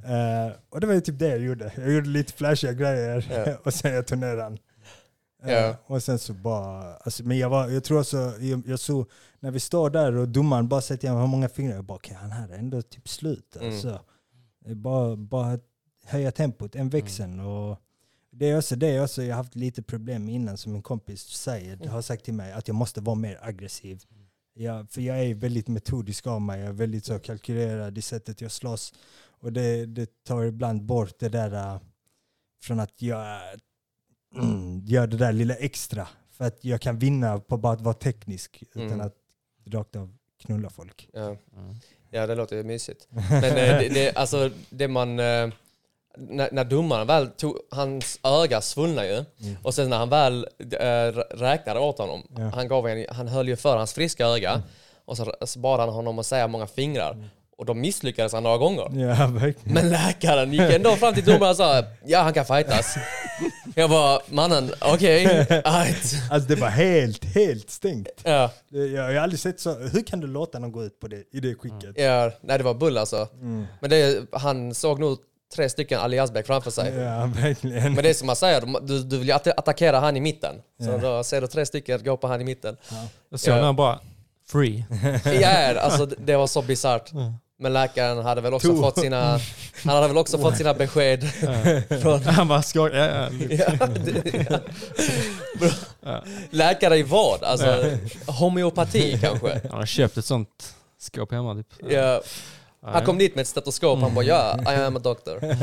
Eh, och det var ju typ det jag gjorde. Jag gjorde lite flashiga grejer Ja. och sen jag tog ner han. Ja. Eh, och sen så bara, alltså, men jag, var, jag tror alltså, jag, jag såg, när vi står där och domaren bara till honom hur många fingrar, jag bara okej han här är ändå typ slut. Mm. Alltså. Är Bara, bara höja tempot, en växeln. Och det är också det också, jag har haft lite problem innan som min kompis säger, har sagt till mig att jag måste vara mer aggressiv. Ja, för jag är väldigt metodisk av mig, jag är väldigt så kalkylerad i sättet jag slåss. Och det, det tar ibland bort det där äh, från att jag mm, gör det där lilla extra. För att jag kan vinna på bara att vara teknisk utan Mm. att rakt av knulla folk. Ja. Mm. ja, det låter ju mysigt. Men eh, det, det, alltså, det man... eh, När, när domaren väl tog... Hans öga svullnade ju. Och sen när han väl äh, räknade åt honom, Ja. han, gav en, han höll ju för hans friska öga. Och så, bad han honom att säga många fingrar. Och då misslyckades han några gånger. Ja, verkligen. Men läkaren gick ändå fram till domaren och sa ja han kan fightas. Jag bara mannen okej, alright. Alltså det var helt, helt stängt. Ja, Jag, har aldrig sett så. Hur kan du låta någon gå ut på det, i det skicket? ja, nej det var bull alltså. Men det, han såg nog tre stycken Ali Yazbek framför sig. Ja, verkligen. Men det är som man säger, du, du vill ju att- attackera han i mitten. Så då ser du tre stycken gå på han i mitten. Jag såg Ja. han bara, free. Ja, alltså det det var så bisarrt. Men läkaren hade väl också To- fått sina, han hade väl också fått sina besked från Han bara skakade. Ja, ja. Ja, det- ja. Läkare i vad? Alltså homeopati kanske? Han har köpt ett sånt skåp hemma typ. Ja. Han kom dit med ett stetoskop, han bara ja, I am a doctor.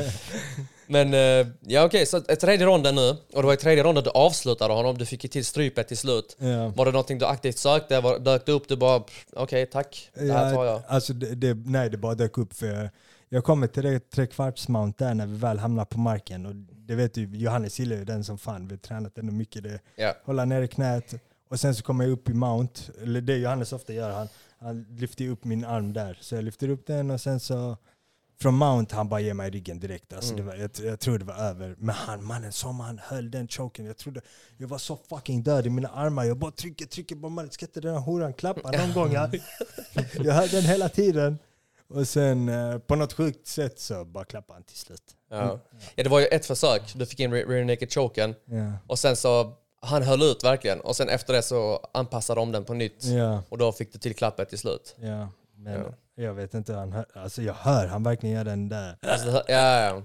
Men eh, ja okej, så ett tredje ronden nu, och det var i tredje ronden du avslutade honom, du fick ju till strypet till slut. Ja. Var det någonting du aktivt sökte? Var, dök det upp? Du bara okej tack, det här tar jag. Alltså det, det, nej, det bara dök upp för jag, kommer till det trekvartsmount där när vi väl hamnar på marken. Och det vet du, Johannes gillar ju den som fan. Vi har tränat ändå mycket det. Ja. Hålla ner knät. Och sen så kommer jag upp i mount. Eller det Johannes ofta gör. Han, han lyfter upp min arm där. Så jag lyfter upp den och sen så från mount han bara ger mig ryggen direkt. Alltså Mm. var, jag, jag tror det var över. Men han mannen som han höll den choken. Jag trodde jag var så fucking död i mina armar. Jag bara trycker, trycker. Bara, mannen, ska inte den här horan klappa någon gång? Jag, hörde den hela tiden. Och sen eh, på något sjukt sätt så bara klappade han till slut. Ja. ja, det var ju ett försök, du fick in re- rear naked choken. Ja. Och sen så, han höll ut verkligen. Och sen efter det så anpassade de den på nytt. Ja, Och då fick du till klappet till slut. ja. Men Ja. Jag vet inte hur han hör. Alltså jag hör han verkligen gör den där. Alltså, ja, ja, ja.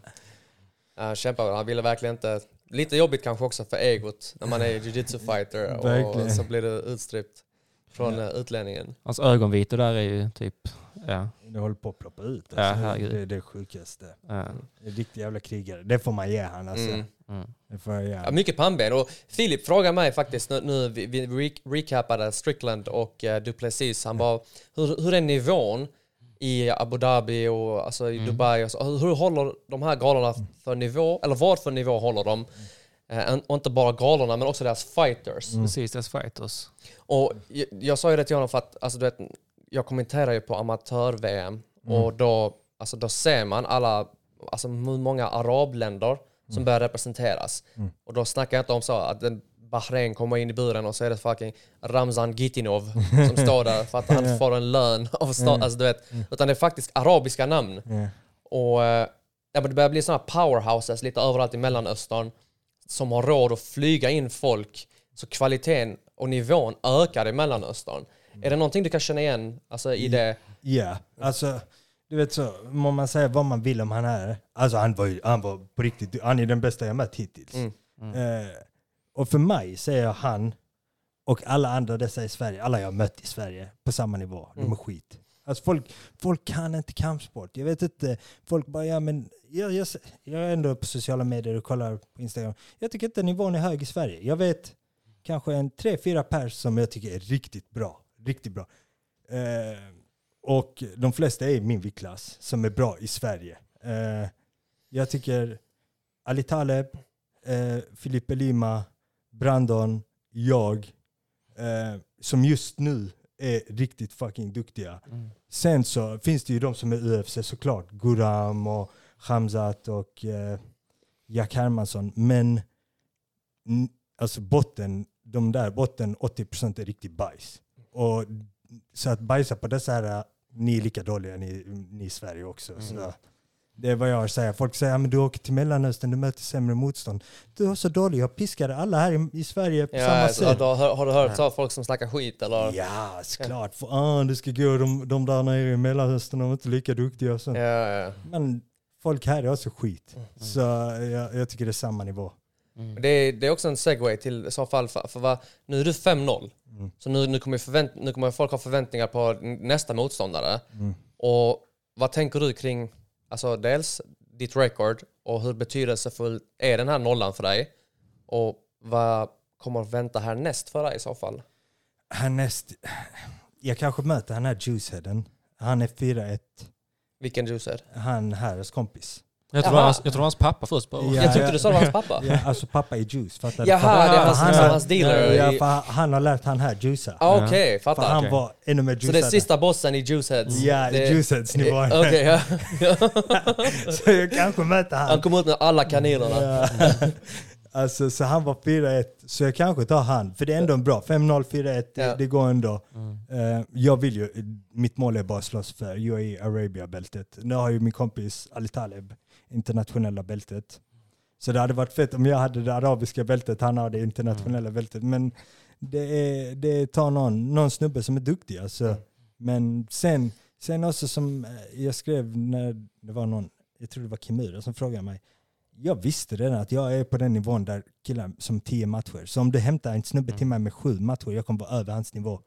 Han kämpade, han ville verkligen inte... Lite jobbigt kanske också för egot när man är jujutsu fighter och så blir du utstrypt från ja. utlänningen. Hans ögonvitor där är ju typ, ja. Det håller på att ploppa ut. Ja, Alltså, herregud. det är det sjukaste. ja. En riktig jävla krigare. Det får man ge han alltså. Mm. Mm. Det får jag ge Ja, mycket pannben. Och Filip frågar mig faktiskt nu, nu vi, vi re- recapade Strickland och uh, Duplessis. Han bara, hur, hur är nivån i Abu Dhabi och alltså, i Dubai? Och så, hur, hur håller de här galorna för nivå? Eller vad för nivå håller de? Eh, och inte bara galorna men också deras fighters. Precis, deras fighters. Och jag, jag sa ju det till honom för att alltså, du vet, jag kommenterar ju på amatör-VM och då, alltså, då ser man alla, alltså hur många arabländer som börjar representeras. Och då snackar jag inte om så att en Bahrain kommer in i buren och så är det fucking Ramzan Gitinov som står där för att han får en lön av staten. Alltså, du vet, Utan det är faktiskt arabiska namn. Ja. Och eh, ja, men det börjar bli sådana powerhouses lite överallt i Mellanöstern som har råd att flyga in folk så kvaliteten och nivån ökar i Mellanöstern. Är det någonting du kan känna igen alltså, i det? Ja, alltså du vet så, må man säga vad man vill om han är. Alltså han var ju, han var på riktigt, han är den bästa jag mött hittills. Mm. Eh, och för mig säger jag han och alla andra dessa i Sverige, alla jag har mött i Sverige, på samma nivå. De är skit. Alltså folk, folk kan inte kampsport. Jag vet inte, folk bara ja men jag, jag, jag är ändå på sociala medier och kollar på Instagram. Jag tycker inte nivån är hög i Sverige. Jag vet kanske en tre, fyra pers som jag tycker är riktigt bra. Riktigt bra. Eh, och de flesta är i min viktklass som är bra i Sverige. Eh, jag tycker Ali Taleb, eh, Filipe Lima, Brandon, jag, eh, som just nu är riktigt fucking duktiga. Sen så finns det ju de som är UFC såklart, Guram och Hamzat och eh, Jack Hermansson. Men alltså botten, de där botten 80% är riktigt bajs. Och så att bajsa på dessa här, ni är lika dåliga ni, ni i Sverige också. Så, Det är vad jag säger. Folk säger att du åker till Mellanöstern, du möter sämre motstånd. Du är så dålig, jag piskade alla här i, i Sverige på samma Ja, sätt. då, har, har du hört så, folk som snackar skit eller? Ja, såklart. För, ah, du ska gå, de, de där nere i Mellanöstern, de är inte lika duktiga. Och så. Ja, ja. Men folk här är också skit. Mm. Så jag, jag tycker det är samma nivå. Det, är, det är också en segway till så fall, för, för vad, nu är du 5-0. Mm. Så nu, nu, kommer förvänt, nu kommer folk ha förväntningar på nästa motståndare. Mm. Och vad tänker du kring, alltså dels ditt record och hur betydelsefull är den här nollan för dig? Och vad kommer att vänta härnäst för dig i så fall? Härnäst, jag kanske möter han här Juiceheaden. Han är 4-1. Vilken juice är det? Han här kompis. Jag tror, hans, jag tror hans pappa först bara. Ja, jag tyckte du sa det var hans pappa. Ja, alltså pappa är juice, fattar du? Jaha, För- det är hans, han som har- hans dealer. Ja, i- för han- har lärt han här juica. Ah, Okej, För fattar. han okej. var ännu mer Så det är juicad. sista bossen i Juiceheads? Ja, det, Juiceheads nivå. Okej, ja. Så jag kanske möter han. Han kom ut med alla kaninerna. Ja. Alltså, så han var 4-1, så jag kanske tar han. För det är ändå en bra. 5-0, 4-1, det, Ja. det går ändå. Eh, jag vill ju, mitt mål är bara att slåss för UAE Arabia-bältet. Nu har ju min kompis Ali Taleb internationella bältet. Så det hade varit fett om jag hade det arabiska bältet, han har det internationella bältet. Men det, är, det tar någon, någon snubbe som är duktig. Alltså. Men sen, sen också som eh, jag skrev när det var någon, jag tror det var Kimura som frågade mig. Jag visste redan att jag är på den nivån där killar som tio matcher. Så om du hämtar en snubbe till mig med sju matcher, jag kommer vara över hans nivå.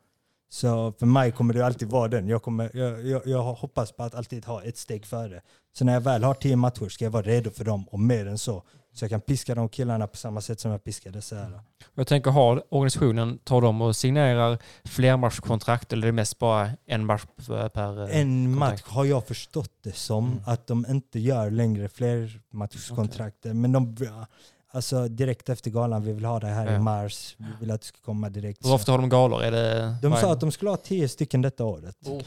Så för mig kommer det alltid vara den. Jag, kommer, jag, jag, jag hoppas på att alltid ha ett steg före. Så när jag väl har tio matcher ska jag vara redo för dem och mer än så. Så jag kan piska de killarna på samma sätt som jag piskar dessa här. Jag tänker, har organisationen, tar de och signerar flermatchkontrakt eller är det mest bara en match per... eh, En match kontrakt? har jag förstått det som att de inte gör längre fler matchkontrakter. Men de, alltså direkt efter galan, vi vill ha det här i Ja. mars. Vi vill att du ska komma direkt. Hur ofta har de galor? Är det De sa att de skulle ha tio stycken detta året. Oh.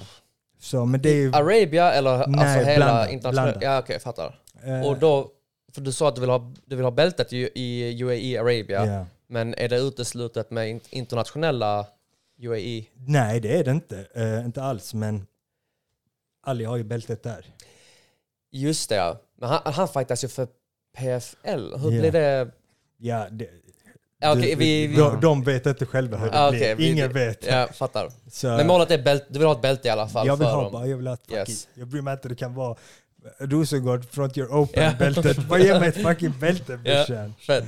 Så, men det är ju... Arabia eller Nej, alltså hela internationella? blandat. Ja okej, jag fattar. eh, Och då, för du sa att du vill ha, du vill ha bältet i, i UAE Arabia, ja. men är det uteslutet med in- internationella? UAE? Nej, det är det inte. Eh, inte alls, men Ali har ju bältet där. Just det ja. Men han, han fightas ju för PFL. Hur blir det? Ja, det, Ja, du- vi, vi, de, de vet inte själva hur det blir. okej, vi- Ingen vet. Ja, fattar. Så, Men målet är bälte, du vill ha ett bälte i alla fall jag vill ha bara, jag vill ha ett fucking, Yes. jag bryr mig inte, det kan vara Rosengård Frontier Open Ja. bältet. Bara ge mig ett fucking bälte brorsan. Fett.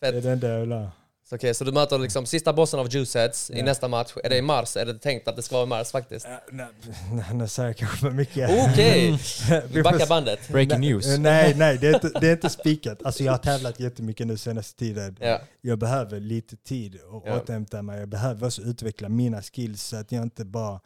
Det är Fett. det enda jag vill ha. Så, okej, så du möter liksom sista bossen av Juiceheads i nästa match. Är det i mars? Är det tänkt att det ska vara i mars faktiskt? Ja, nej, nej, Nu säger jag kanske för mycket. Okej! Vi Vi backar bandet. Breaking news. Nej, nej, det är, inte, det är inte spikat. Alltså jag har tävlat jättemycket nu senaste tiden. Ja. Jag behöver lite tid att Ja. återhämta mig. Jag behöver också utveckla mina skills så att jag inte bara...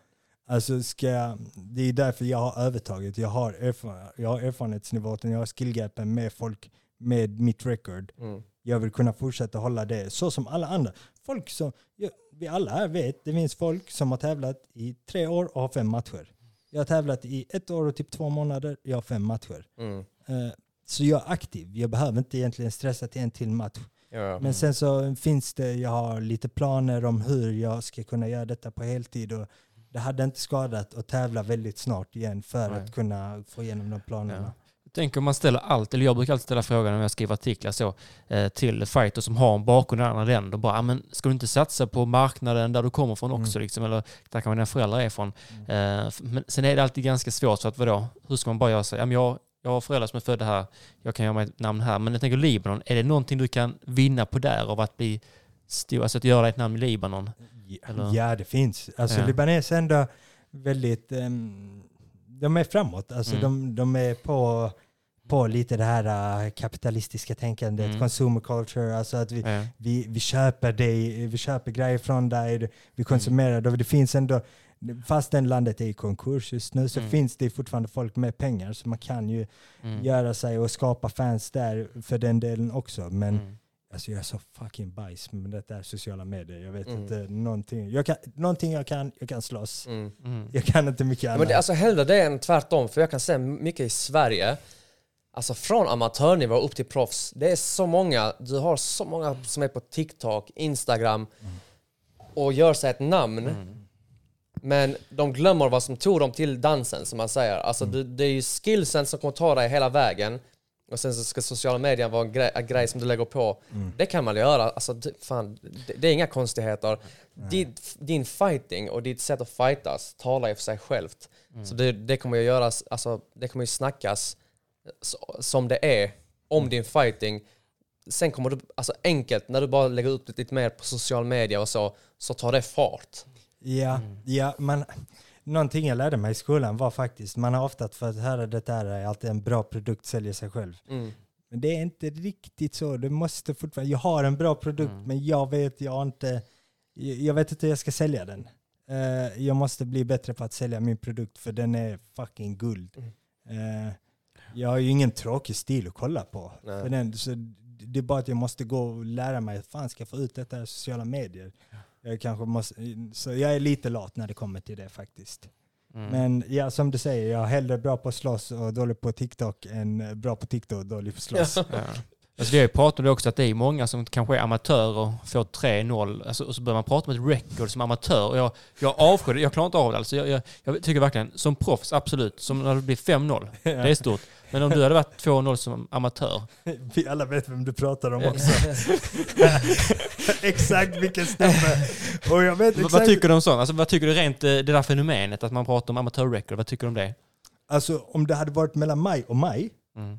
Alltså ska jag, det är därför jag har övertaget. Jag har, erfar, jag har erfarenhetsnivån, jag har skillgapen med folk med mitt record. Mm. Jag vill kunna fortsätta hålla det så som alla andra. Folk som, ja, vi alla här vet, det finns folk som har tävlat i tre år och har fem matcher. Jag har tävlat i ett år och typ två månader, jag har fem matcher. Mm. Eh, Så jag är aktiv, jag behöver inte egentligen stressa till en till match. Ja. Men sen så finns det, jag har lite planer om hur jag ska kunna göra detta på heltid. Och det hade inte skadat att tävla väldigt snart igen för Nej. att kunna få igenom de planerna. Tänk om man ställer allt, eller jag brukar alltid ställa frågan när jag skriver artiklar så, eh, till fighters som har en bakgrund i andra länder. Bara, "Ah, men ska du inte satsa på marknaden där du kommer från också? Liksom, eller där kan dina föräldrar är från. Eh, f- men sen är det alltid ganska svårt, så att vadå? Hur ska man bara göra så? Ja, men jag, jag har föräldrar som är födda här, jag kan göra mig ett namn här. Men jag tänker Libanon, är det någonting du kan vinna på där av att bli stor, alltså att göra ett namn i Libanon? Eller? Ja, det finns. Alltså Ja. Libanes är ändå väldigt, ehm, de är framåt. Alltså Mm. de, de är på, på lite det här äh, kapitalistiska tänkandet, Mm. consumer culture, alltså att vi, Ja. vi, vi köper dig, vi köper grejer från dig, vi konsumerar det. Det finns ändå, fast den landet är i konkurs just nu så Mm. finns det fortfarande folk med pengar så man kan ju Mm. göra sig och skapa fans där för den delen också. Men Mm. alltså jag är så fucking bajs med det där sociala medier. Jag vet Mm. inte någonting. Jag kan, någonting jag kan, jag kan slåss. Mm. Mm. Jag kan inte mycket annat. men det, alltså hellre det än tvärtom, för jag kan se mycket i Sverige, alltså från amatörnivå upp till proffs, det är så många, du har så många som är på TikTok, Instagram och gör sig ett namn. Men de glömmer vad som tog dem till dansen, som man säger. Alltså, det, det är ju skillsen som kommer ta dig hela vägen. Och sen så ska sociala medier vara en grej, en grej som du lägger på. Det kan man göra. Alltså, fan, det, det är inga konstigheter. Ditt, din fighting och ditt sätt att fightas talar ju för sig självt. Så det, det kommer ju göras, alltså, det kommer ju snackas som det är om din fighting. Sen kommer du, alltså enkelt, när du bara lägger upp det lite mer på social media och så, så tar det fart. Ja, Mm. ja man, någonting jag lärde mig i skolan var faktiskt, man har ofta fått höra det där är alltid en bra produkt säljer sig själv. Mm. Men det är inte riktigt så. Det måste fortfarande, jag har en bra produkt Mm. men jag vet jag inte, jag vet inte hur jag ska sälja den. Eh, jag måste bli bättre på att sälja min produkt för den är fucking guld. Mm. Eh, jag har ju ingen tråkig stil att kolla på. Nej. För den, så det är bara att jag måste gå och lära mig, fan ska jag få ut detta i sociala medier? Jag kanske måste, så jag är lite lat när det kommer till det faktiskt. Mm. Men ja, som du säger, jag är hellre bra på att slåss och dålig på TikTok än bra på TikTok och dålig på att slåss. Alltså det har ju pratat om det också att det är många som kanske är amatörer och får 3-0 alltså, och så börjar man prata om ett record som amatör och jag, jag avskyr det, jag klarar inte av det. Alltså jag, jag, jag tycker verkligen, som proffs, absolut, som när det blir 5-0, det är stort. Men om du hade varit 2-0 som amatör, Vi alla vet vem du pratar om också. exakt vilken snubbe. Och jag vet vad, exakt, vad tycker du om sånt? Alltså, vad tycker du rent eh, det där fenomenet att man pratar om amatörrecord, vad tycker du om det? alltså om det hade varit mellan mig och mig, Mm.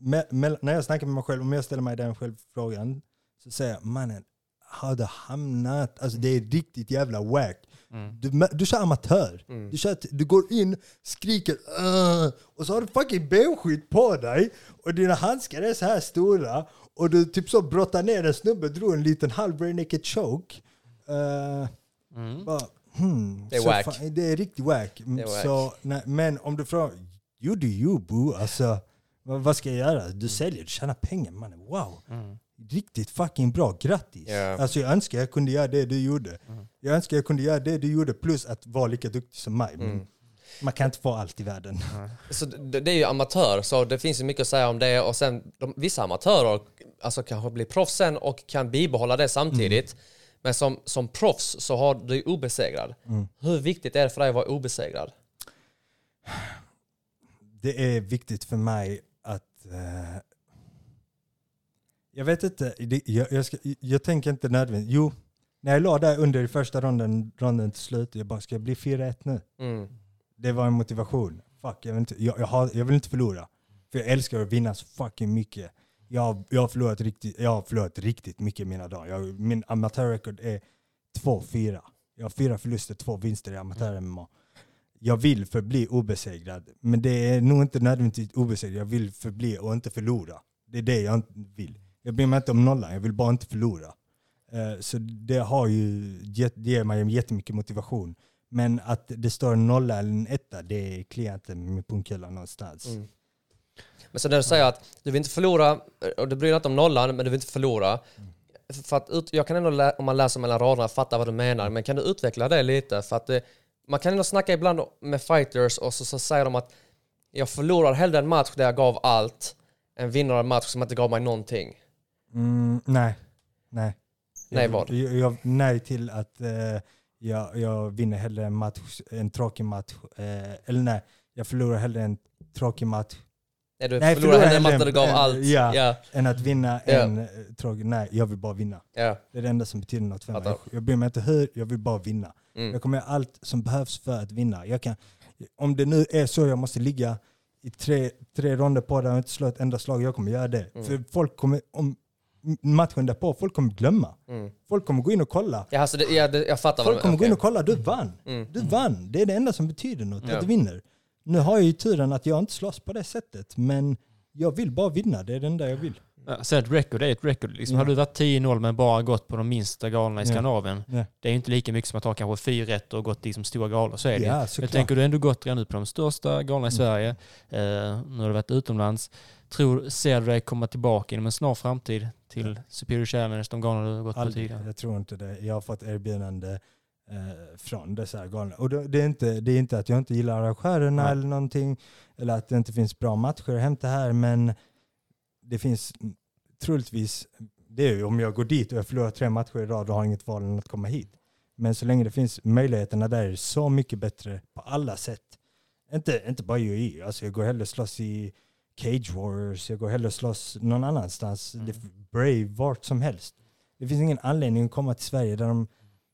Me, mell- när jag snackar med mig själv, om jag ställer mig den självfrågan, så säger jag mannen, har du hamnat, alltså det är riktigt jävla wack. Mm. Du, du kör amatör. Mm. Du, kör, du går in, skriker och så har du fucking benskydd på dig och dina handskar är så här stora och du typ så brottar ner en snubbe, drog en liten halv naked choke. Uh, Mm. bara, hmm, Det är wack. fan- det är riktigt wack. Så, nej, men om du frågar, you do you boo, alltså vad, ska jag göra? Du säljer, du tjänar pengar mannen, wow. Mm. Riktigt fucking bra, grattis. Ja. Alltså jag önskar jag kunde göra det du gjorde. Mm. Jag önskar jag kunde göra det du gjorde plus att vara lika duktig som mig. Mm. man kan inte få allt i världen. Så det, det är ju amatör, så det finns ju mycket att säga om det. Och sen de, vissa amatörer alltså, kanske blir proffs sen och kan bibehålla det samtidigt. Men som, som proffs så har du ju obesegrad. Hur viktigt är det för dig att vara obesegrad? Det är viktigt för mig. Eh, jag vet inte, det, jag, jag, ska, jag tänker inte nödvändigt. Jo, när jag la där under i första ronden, ronden till slut, jag bara ska jag bli 4-1 nu? Mm. Det var en motivation. Fuck, jag vill inte, jag, jag, har, jag vill inte förlora. För jag älskar att vinna så fucking mycket. Jag, har- jag, har, förlorat riktigt, jag har förlorat riktigt mycket i mina dagar. Jag, min amatörrekord är 2-4. Jag har fyra förluster, två vinster i amatör-MMA. Jag vill förbli obesegrad, men det är nog inte nödvändigtvis obesegrad. Jag vill förbli och inte förlora. Det är det jag inte vill. Jag bryr mig inte om nollan, jag vill bara inte förlora. Eh, så det, har ju, det ger mig jättemycket motivation. Men att det står en nolla eller en etta, det kliar inte med pungkulan någonstans. Mm. Men så när du säger att du vill inte förlora, eh, och du bryr dig inte om nollan, men du vill inte förlora. För att ut, jag kan ändå, om man läser mellan raderna, fatta vad du menar. Men kan du utveckla det lite? För att det, man kan ändå snacka ibland med fighters och så, så säger de att jag förlorar hellre en match där jag gav allt än vinner en match som inte gav mig någonting. Mm, nej. Nej. Nej, jag, vad? Jag, jag, nej till att eh, jag, jag vinner hellre en match, en tråkig match. Eh, eller nej, jag förlorar hellre en tråkig match Nej, du Nej, förlorar hellre en match hellre där du gav en- allt. ja. ja, än att vinna Ja. en eh, tråkig. Nej, jag vill bara vinna. ja. Det är det enda som betyder något för mig. Jag, jag bryr mig inte hur, jag vill bara vinna. Mm. Jag kommer göra allt som behövs för att vinna. Jag kan, om det nu är så jag måste ligga i tre, tre ronder på det och inte slå ett enda slag, jag kommer göra det. Mm. För folk kommer, om matchen därpå, folk kommer glömma. Mm. Folk kommer gå in och kolla. Ja, alltså det, ja, det, jag fattar Folk kommer gå okej. in och kolla, du vann. Mm. Du vann. Det är det enda som betyder något, Ja. att du vinner. Nu har jag ju turen att jag inte slåss på det sättet, men jag vill bara vinna. Det är det enda jag vill. Ja, Sen ett record är ett record. Liksom, Ja. Hade du varit 10-0 men bara gått på de minsta galorna i. Skandinavien, Ja. det är ju inte lika mycket som att ha kanske fyra rätt och gått i liksom stora galor. Så är det. Ja, Jag tänker du har ändå gått redan nu på de största galorna i Mm. Sverige. Eh, nu har du varit utomlands. Tror, ser du dig komma tillbaka inom en snar framtid till Superior Challenge, de galorna du har gått på Aldrig. tidigare? Jag tror inte det. Jag har fått erbjudande eh, från dessa galna. Och det, det, är inte, det är inte att jag inte gillar arrangörerna Nej. eller någonting, eller att det inte finns bra matcher att hämta här, men det finns troligtvis, det är ju om jag går dit och jag förlorar tre matcher i rad och har inget val än att komma hit. Men så länge det finns möjligheterna där är det så mycket bättre på alla sätt. Inte, inte bara i alltså jag går hellre slåss i Cage Warriors, jag går hellre slåss någon annanstans. Mm. Brave, vart som helst. Det finns ingen anledning att komma till Sverige där de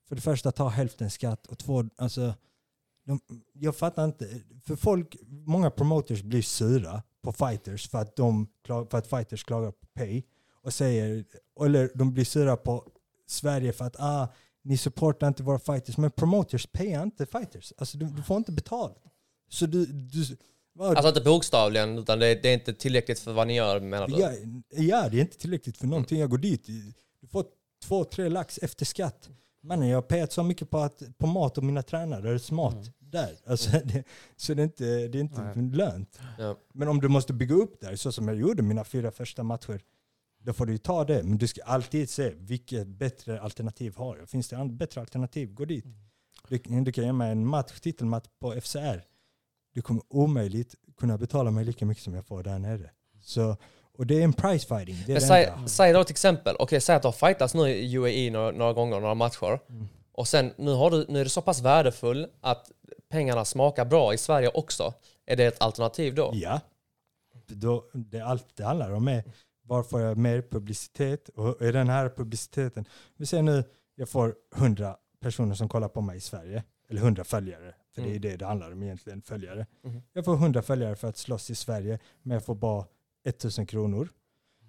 för det första tar hälften skatt och två, alltså de, jag fattar inte. För folk, många promoters blir sura på fighters för att, de, för att fighters klagar på pay. Och säger, eller de blir sura på Sverige för att ah, ni supportar inte våra fighters. Men promoters payar inte fighters. Alltså du, du får inte betalt. Så du, du vad, Alltså inte bokstavligen, utan det, det är inte tillräckligt för vad ni gör menar du? ja, ja, det är inte tillräckligt för någonting. Jag går dit, du får två, tre lax efter skatt. Mannen, jag har payat så mycket på, att, på mat och mina tränare, mat Mm. där. Alltså, det, så det är inte, det är inte Nej. lönt. Ja. Men om du måste bygga upp där, så som jag gjorde mina fyra första matcher, då får du ju ta det. Men du ska alltid se vilket bättre alternativ har jag. Finns det bättre alternativ, gå dit. Du, du kan ge mig en match, titelmatch på FCR. Du kommer omöjligt kunna betala mig lika mycket som jag får där nere. Så, och det är en price fighting. Det är det säg, enda. säg då till exempel, okej säg att du har fightats nu i UAE några, några gånger, några matcher. Mm. Och sen nu, har du, nu är du så pass värdefull att pengarna smakar bra i Sverige också. Är det ett alternativ då? Ja. Då, det, allt det handlar om är var får jag mer publicitet och är den här publiciteten, vi säger nu jag får 100 personer som kollar på mig i Sverige, eller 100 följare, för det är Mm. det det handlar om egentligen, följare. Mhm. Jag får 100 följare för att slåss i Sverige, men jag får bara 1000 kronor.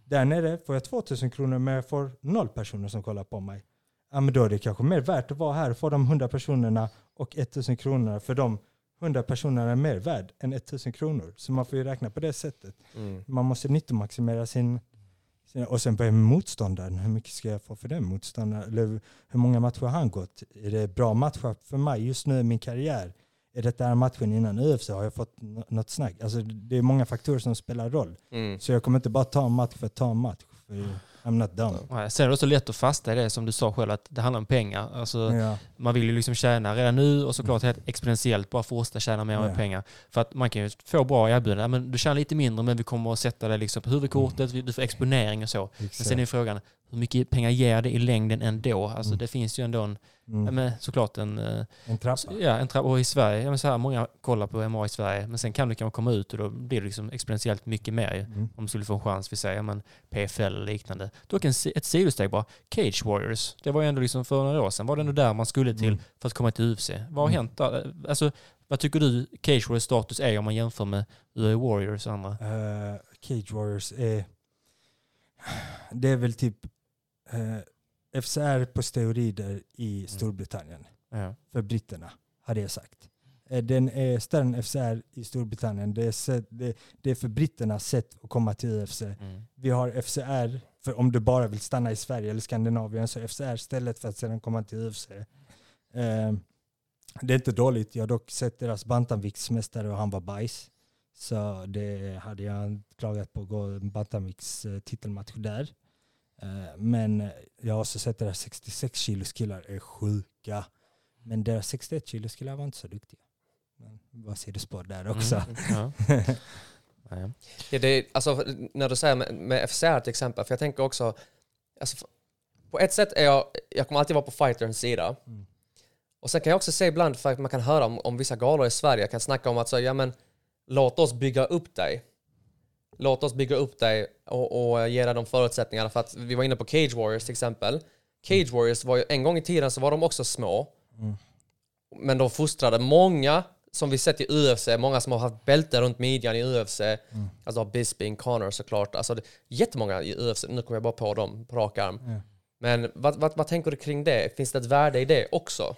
Där nere får jag 2000 kronor, men jag får noll personer som kollar på mig. Ja, men då är det kanske mer värt att vara här och få de 100 personerna och 1000 kronor, för de 100 personerna är mer värd än 1000 kronor. Så man får ju räkna på det sättet. Mm. Man måste nyttomaximera sin, sin... Och sen börja med motståndaren. Hur mycket ska jag få för den motståndaren? Eller hur många matcher har han gått? Är det bra matcher för mig just nu i min karriär? Är detta här matchen innan UFC? Har jag fått nå- något snack? Alltså det är många faktorer som spelar roll. Mm. Så jag kommer inte bara ta en match för att ta en match. För I'm not dumb. Nej, Sen är det också lätt att fasta i det som du sa själv, att det handlar om pengar. Alltså, Ja. Man vill ju liksom tjäna redan nu och såklart helt exponentiellt bara fortsätta tjäna mer och mer Ja. pengar. För att man kan ju få bra erbjudanden. Men du tjänar lite mindre men vi kommer att sätta det liksom på huvudkortet, du får exponering och så. Men sen är frågan, hur mycket pengar ger det i längden ändå? Alltså Mm. det finns ju ändå en, Mm. men såklart en, eh, En trappa. ja, en trappa. Och i Sverige, men så här, många kollar på MMA i Sverige, men sen kan du kanske komma ut och då blir det liksom exponentiellt mycket mer. Mm. Om du skulle få en chans, vi säger, men PFL eller liknande. En, si- ett sidosteg bara. Cage Warriors, det var ju ändå liksom för några år sedan, var det ändå där man skulle till Mm. för att komma till UFC. Vad har Mm. hänt där? Alltså, vad tycker du Cage Warriors status är om man jämför med UA Warriors och andra? Eh, Cage Warriors är... Det är väl typ eh, FCR på steroider i Storbritannien. Ja. För britterna, hade jag sagt. Eh, Den är större än FCR i Storbritannien. Det är, sätt, det, det är för britternas sätt att komma till UFC. Mm. Vi har FCR, för om du bara vill stanna i Sverige eller Skandinavien, så FCR stället för att sedan komma till UFC. Eh, det är inte dåligt. Jag har dock sett deras bantamviktsmästare och han var bajs. Så det hade jag klagat på att gå en bantamvikts eh, titelmatch där. Eh, men jag har också sett deras 66 kilos killar är sjuka. Men deras 61 kilos killar var inte så duktiga. Men vad ser du spår där också? Mm. Ja. Ja. Det är, alltså, när du säger med, med FCR till exempel, för jag tänker också, alltså, på ett sätt är jag, jag kommer alltid vara på fighterns sida. Mm. Och sen kan jag också se ibland, för att man kan höra om, om vissa galor i Sverige, kan snacka om att så, ja men låt oss bygga upp dig. Låt oss bygga upp dig och, och ge dig de förutsättningarna. För att vi var inne på Cage Warriors till exempel. Cage Warriors var ju, en gång i tiden så var de också små. Mm. Men de fostrade många, som vi sett i UFC, många som har haft bälte runt midjan i UFC. Mm. Alltså Bisping, Connor såklart. Alltså det, jättemånga i UFC, nu kommer jag bara på dem på rak arm. Ja. Men vad, vad, vad tänker du kring det? Finns det ett värde i det också?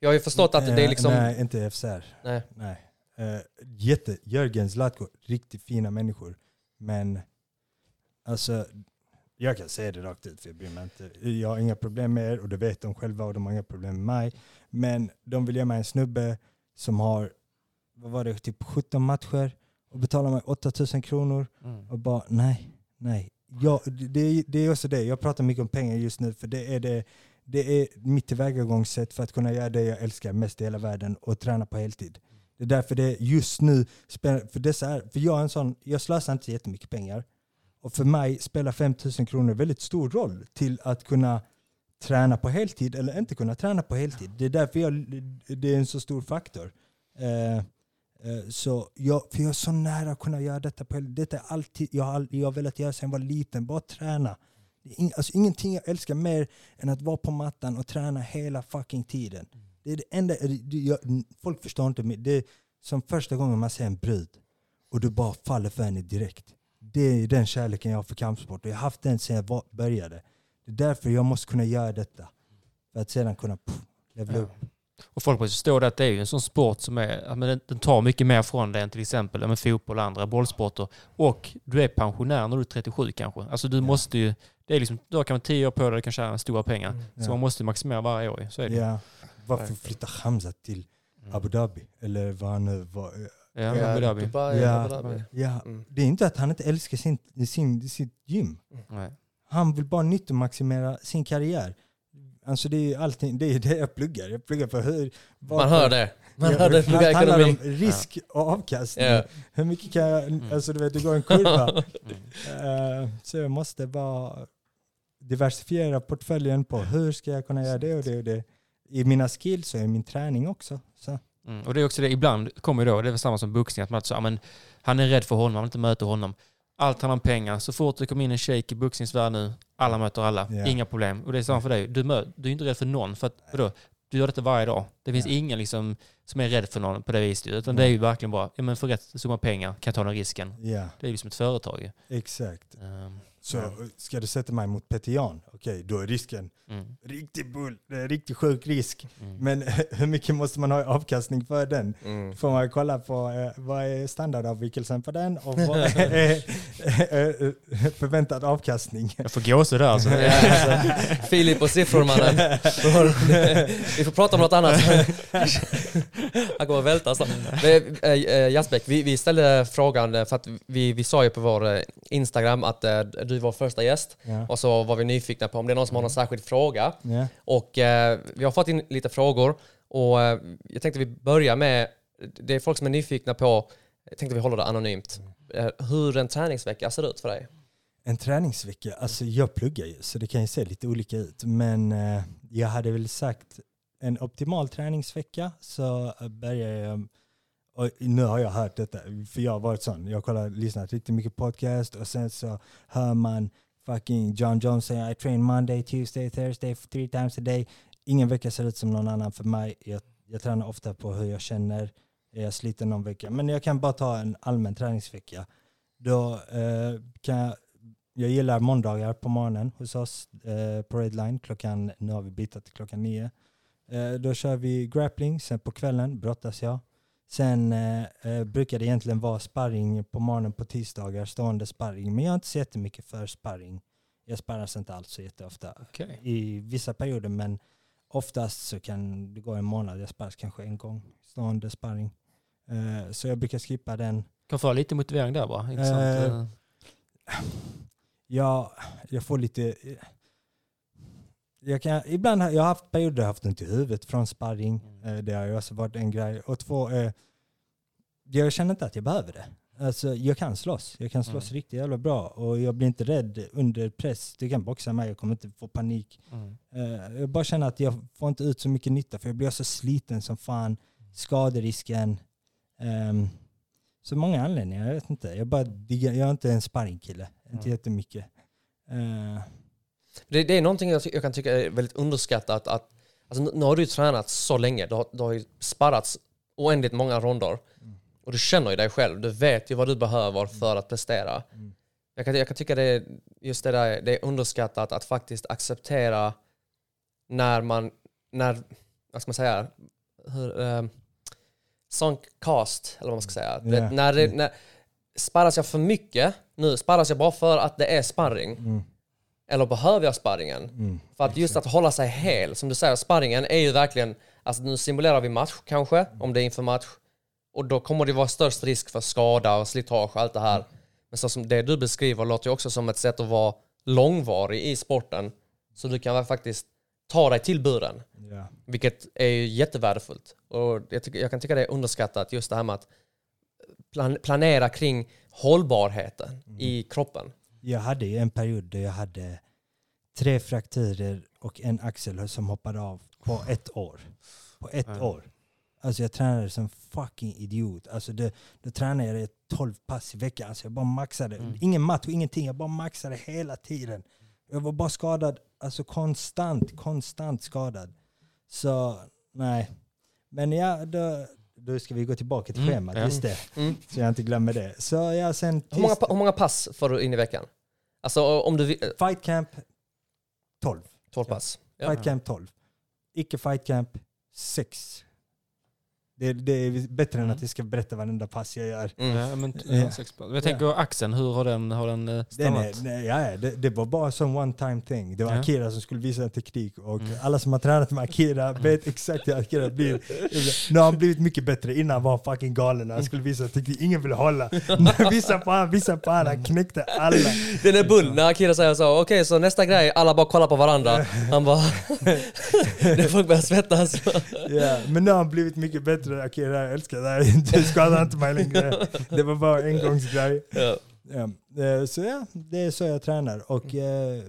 Jag har ju förstått att det är eh, liksom... Nej, inte FCR. Nej. Nej. Uh, jätte, Jörgen Zlatko, riktigt fina människor. Men alltså, jag kan säga det rakt ut för jag bryr mig inte. Jag har inga problem med er och det vet de själva och de har inga problem med mig. Men de vill ge mig en snubbe som har, vad var det, typ 17 matcher och betalar mig 8000 kronor Mm. och bara nej, nej. Jag, det, det är också det, jag pratar mycket om pengar just nu för det är, det, det är mitt tillvägagångssätt för att kunna göra det jag älskar mest i hela världen och träna på heltid. Det är därför det just nu, spelar- för, dessa är, för jag är en sån, jag slösar inte jättemycket pengar. Och för mig spelar 5000 kronor väldigt stor roll till att kunna träna på heltid eller inte kunna träna på heltid. Det är därför jag, det är en så stor faktor. Eh, eh, så jag, för jag är så nära att kunna göra detta på heltid. Detta är alltid, jag, har, jag har velat göra sedan jag var liten, bara träna. Ing, alltså ingenting jag älskar mer än att vara på mattan och träna hela fucking tiden. Det är det enda, det, jag, folk förstår inte, men det är som första gången man ser en brud och du bara faller för henne direkt. Det är den kärleken jag har för kampsport och jag har haft den sedan jag började. Det är därför jag måste kunna göra detta. För att sedan kunna pff, levela upp. Och folk måste förstå det att det är ju en sån sport som är, ja, men den, tar mycket mer från dig än till exempel ja, men fotboll och andra bollsporter. Och du är pensionär när du är 37 kanske. Alltså du måste ju, det är liksom, du har kanske 10 år på dig, du kan tjäna stora pengar. Så Ja. man måste maximera varje år. Så är det. Ja. Varför flyttar Hamza till Abu Dhabi? Eller vad han nu var. Ja, Abu Dhabi. Dubai, Ja. Abu Dhabi. Ja. Mm. Det är inte att han inte älskar sin, sin, sitt gym. Nej. Han vill bara nyttomaximera sin karriär. Alltså det är allting, det är det jag pluggar. Jag pluggar för hur... Man hör det. Man Ja, hör det. Handlar om risk och avkastning. Ja. Hur mycket kan jag, alltså du vet det går en kurva. Eh, så jag måste bara diversifiera portföljen på hur ska jag kunna göra det och det och det. I mina skills och i min träning också. Så. Mm. Och det är också det, ibland kommer då, det är väl samma som boxning, att man så, ja, men, han är rädd för honom, han vill inte möta honom. Allt handlar om pengar. Så fort det kommer in en shake i boxningsvärlden nu, alla möter alla. Ja. Inga problem. Och det är samma för dig. Du, mö, du är inte rädd för någon. För att, vadå? Du gör detta varje dag. Det finns Ja. ingen liksom, som är rädd för någon på det viset. Utan det är ju verkligen bara, ja, men för rätt summa pengar kan jag ta den risken. Ja, Det är ju som ett företag. exakt. Ehm, Så Ja. ska du sätta mig mot Peter Jan, okej då är risken mm, riktigt bull, det är riktigt sjuk risk. mm. Men hur mycket måste man ha i avkastning för den? Mm. Får man kolla på eh, vad är standardavvikelsen på den och vad är eh, förväntad avkastning. Jag får gåshud där alltså. Ja, alltså, Filip och siffror mannen. Vi får prata om något annat. Han kommer att välta snart. Men, eh, eh, Jasbäck, vi, vi ställde frågan eh, för att vi, vi sa ju på vår eh, Instagram att eh, du var första gäst Ja. och så var vi nyfikna på om det är någon som har någon särskild fråga. Ja. Och eh, vi har fått in lite frågor och eh, jag tänkte vi börjar med, det är folk som är nyfikna på, jag tänkte vi håller det anonymt, eh, hur en träningsvecka ser ut för dig. En träningsvecka, alltså jag pluggar ju så det kan ju se lite olika ut. Men eh, jag hade väl sagt en optimal träningsvecka så börjar jag, och nu har jag hört detta, för jag har varit sån, jag har lyssnat riktigt mycket podcast och sen så hör man fucking John Jones säga I train Monday, Tuesday, Thursday, three times a day. Ingen vecka ser ut som någon annan för mig. Jag, jag tränar ofta på hur jag känner. Är jag sliten någon vecka? Men jag kan bara ta en allmän träningsvecka. Då eh, kan jag, jag gillar måndagar på morgonen hos oss eh, på Redline. Klockan, nu har vi bytt till klockan nio. Eh, då kör vi grappling, sen på kvällen brottas jag. Sen eh, eh, brukar det egentligen vara sparring på morgonen på tisdagar, stående sparring. Men jag är inte så jättemycket för sparring. Jag sparras inte alls så jätteofta. Okej. I vissa perioder, men oftast så kan det gå en månad. Jag sparras kanske en gång, stående sparring. Eh, så jag brukar skippa den. Kan få lite motivering där bara. Eh, Jag, jag får lite... Jag kan, ibland har jag har haft perioder där jag haft ont i huvudet från sparring. Mm. Eh, Det har ju också varit en grej. Och två, eh, jag känner inte att jag behöver det. Alltså, jag kan slåss. Jag kan slåss Mm. riktigt jävla bra. Och jag blir inte rädd under press. Du kan boxa mig, jag kommer inte få panik. mm. Eh, jag bara känner att jag får inte ut så mycket nytta för jag blir så sliten som fan. Skaderisken. Um, så många anledningar, jag vet inte. Jag, bara, jag är inte en sparringkille. Inte Mm. jättemycket. Eh, Det, det är någonting jag, jag kan tycka är väldigt underskattat. Att, alltså, nu- har du ju tränat så länge, du har, du har ju sparrats oändligt många ronder. Och du känner ju dig själv, du vet ju vad du behöver för att prestera. Mm. Jag, kan, jag kan tycka det är, just det där, det är underskattat att faktiskt acceptera när man, när, vad ska man säga, hur, eh, sunk cost, eller vad man ska säga. Ja. Vet, när, det, när, sparras jag för mycket nu, sparras jag bara för att det är sparring? mm, Eller behöver jag sparringen? mm, För att just att hålla sig hel, som du säger, sparringen är ju verkligen, alltså nu simulerar vi match kanske, om det är inför match. Och då kommer det vara störst risk för skada och slitage och allt det här. Men så som det du beskriver låter ju också som ett sätt att vara långvarig i sporten. Så du kan faktiskt ta dig till buren. ja. Vilket är ju jättevärdefullt. Och jag, tycker, jag kan tycka det är underskattat just det här med att plan, planera kring hållbarheten i kroppen. Jag hade ju en period där jag hade tre frakturer och en axel som hoppade av på ett år. På ett Ja. år. Alltså jag tränade som fucking idiot. Alltså det, då tränade jag 12 pass i veckan. Alltså jag bara maxade. Mm. Ingen match och ingenting. Jag bara maxade hela tiden. Jag var bara skadad. Alltså konstant, konstant skadad. Så nej. Men ja, då, då ska vi gå tillbaka till Mm, schemat. Just det. Mm. Så jag inte glömmer det. Så ja, sen Hur många, hur många pass får du in i veckan? Alltså om du... vill- Fight camp 12. 12 pass. Ja. Fight camp 12. Icke fight camp 6. Det, det är bättre än Mm. att jag ska berätta varenda pass jag gör. Mm. Ja, men, Ja. ja. sex pass. Jag tänker axeln, hur har den, har den eh, Den stannat? är, nej, ja, ja, det, det var bara som one time thing. Det var Ja. Akira som skulle visa en teknik och Mm. alla som har tränat med Akira vet exakt hur Akira blir. Nu har han blivit mycket bättre. Innan var han fucking galen när han skulle visa teknik. Ingen ville hålla. visa på han, visa på han. Han knäckte alla. Den är bull när Akira säger så, okej så nästa grej, alla bara kollar på varandra. Han bara... det folk börjar svettas. Ja, men nu har han blivit mycket bättre. Akira, jag älskar det här. Det skadar inte mig längre. Det var bara en engångsgrej. Ja. Ja, eh, så ja, det är så jag tränar. Och eh,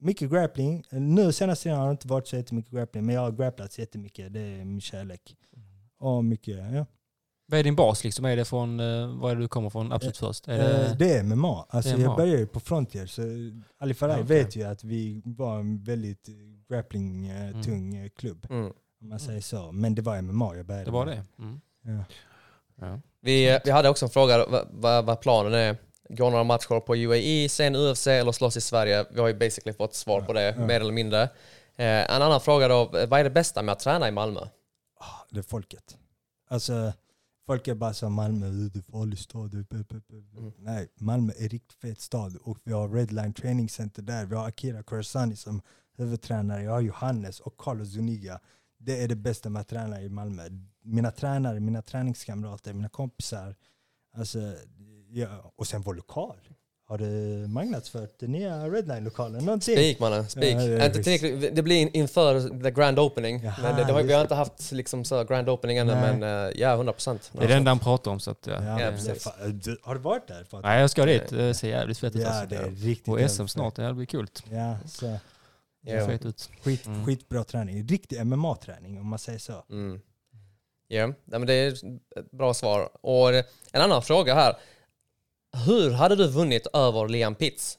mycket grappling. Nu senaste tiden har det inte varit så jättemycket grappling, men jag har grapplat jättemycket. Det är min kärlek. Och mycket, ja. Vad är din bas liksom? Är det från, eh, var är det du kommer från absolut först? Är Det, det, är MMA. Alltså Det är jag MMA. började ju på Frontier, så Ali Faraj Ja, okej. vet ju att vi var en väldigt grappling-tung eh, klubb. Mm. Om man säger så. Men det var MMA jag började det var med. det? Mm. Ja. Ja. Vi, vi hade också en fråga vad, vad, vad planen är. Gå några matcher på UAE, sen UFC eller slåss i Sverige. Vi har ju basically fått svar på det, Ja. mer eller mindre. Eh, en annan fråga då, vad är det bästa med att träna i Malmö? Ah, det är folket. Alltså, folk är bara som Malmö, det är farlig stad. Mm. Nej, Malmö är riktigt fet stad och vi har Redline Training Center där. Vi har Akira Korsani som huvudtränare. Jag har Johannes och Carlos Zuniga. Det är det bästa med att träna i Malmö. Mina tränare, mina träningskamrater, mina kompisar. Alltså, ja, och sen vår lokal. Har du marknadsfört den nya Redline-lokalen? Någonting? Speak mannen, speak. Ja, det det blir in, inför the grand opening. Jaha, men det, det har, vi har inte haft liksom så grand opening ännu, men eh, ja, 100 procent. Det är det enda han pratar om så att ja. Ja, Ja, du- Har du varit där? Nej jag ska dit, det ser jävligt fett ut Ja, alltså. det är riktigt Och SM snart, det blir kul. Ja, så Ja. fett ut. skit, Mm. skitbra träning. Riktig MMA-träning om man säger så. Mm. Ja, men det är ett bra svar. Och en annan fråga här. Hur hade du vunnit över Liam Pitts?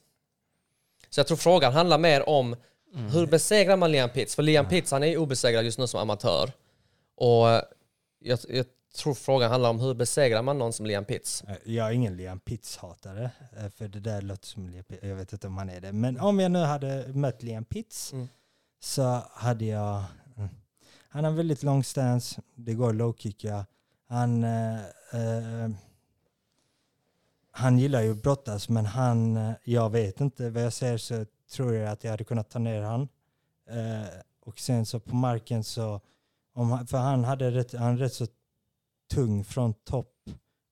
Så jag tror frågan handlar mer om Mm. hur besegrar man Liam Pitts? För Liam Pitts han är obesegrad just nu som amatör. Och jag, jag tror frågan handlar om hur besegrar man någon som Liam Pitts? Eh, Jag är ingen Liam Pitts-hatare, eh, för det där låter som Liam Pitts. Jag vet inte om han är det. Men om jag nu hade mött Liam Pitts Mm. så hade jag... mm. Han har väldigt lång stance, det går low-kicka. Han, eh, eh, han gillar ju att brottas, men han, eh, jag vet inte. Vad jag ser så tror jag att jag hade kunnat ta ner han. Eh, och sen så på marken så, om för han hade rätt, han rätt så tung från topp.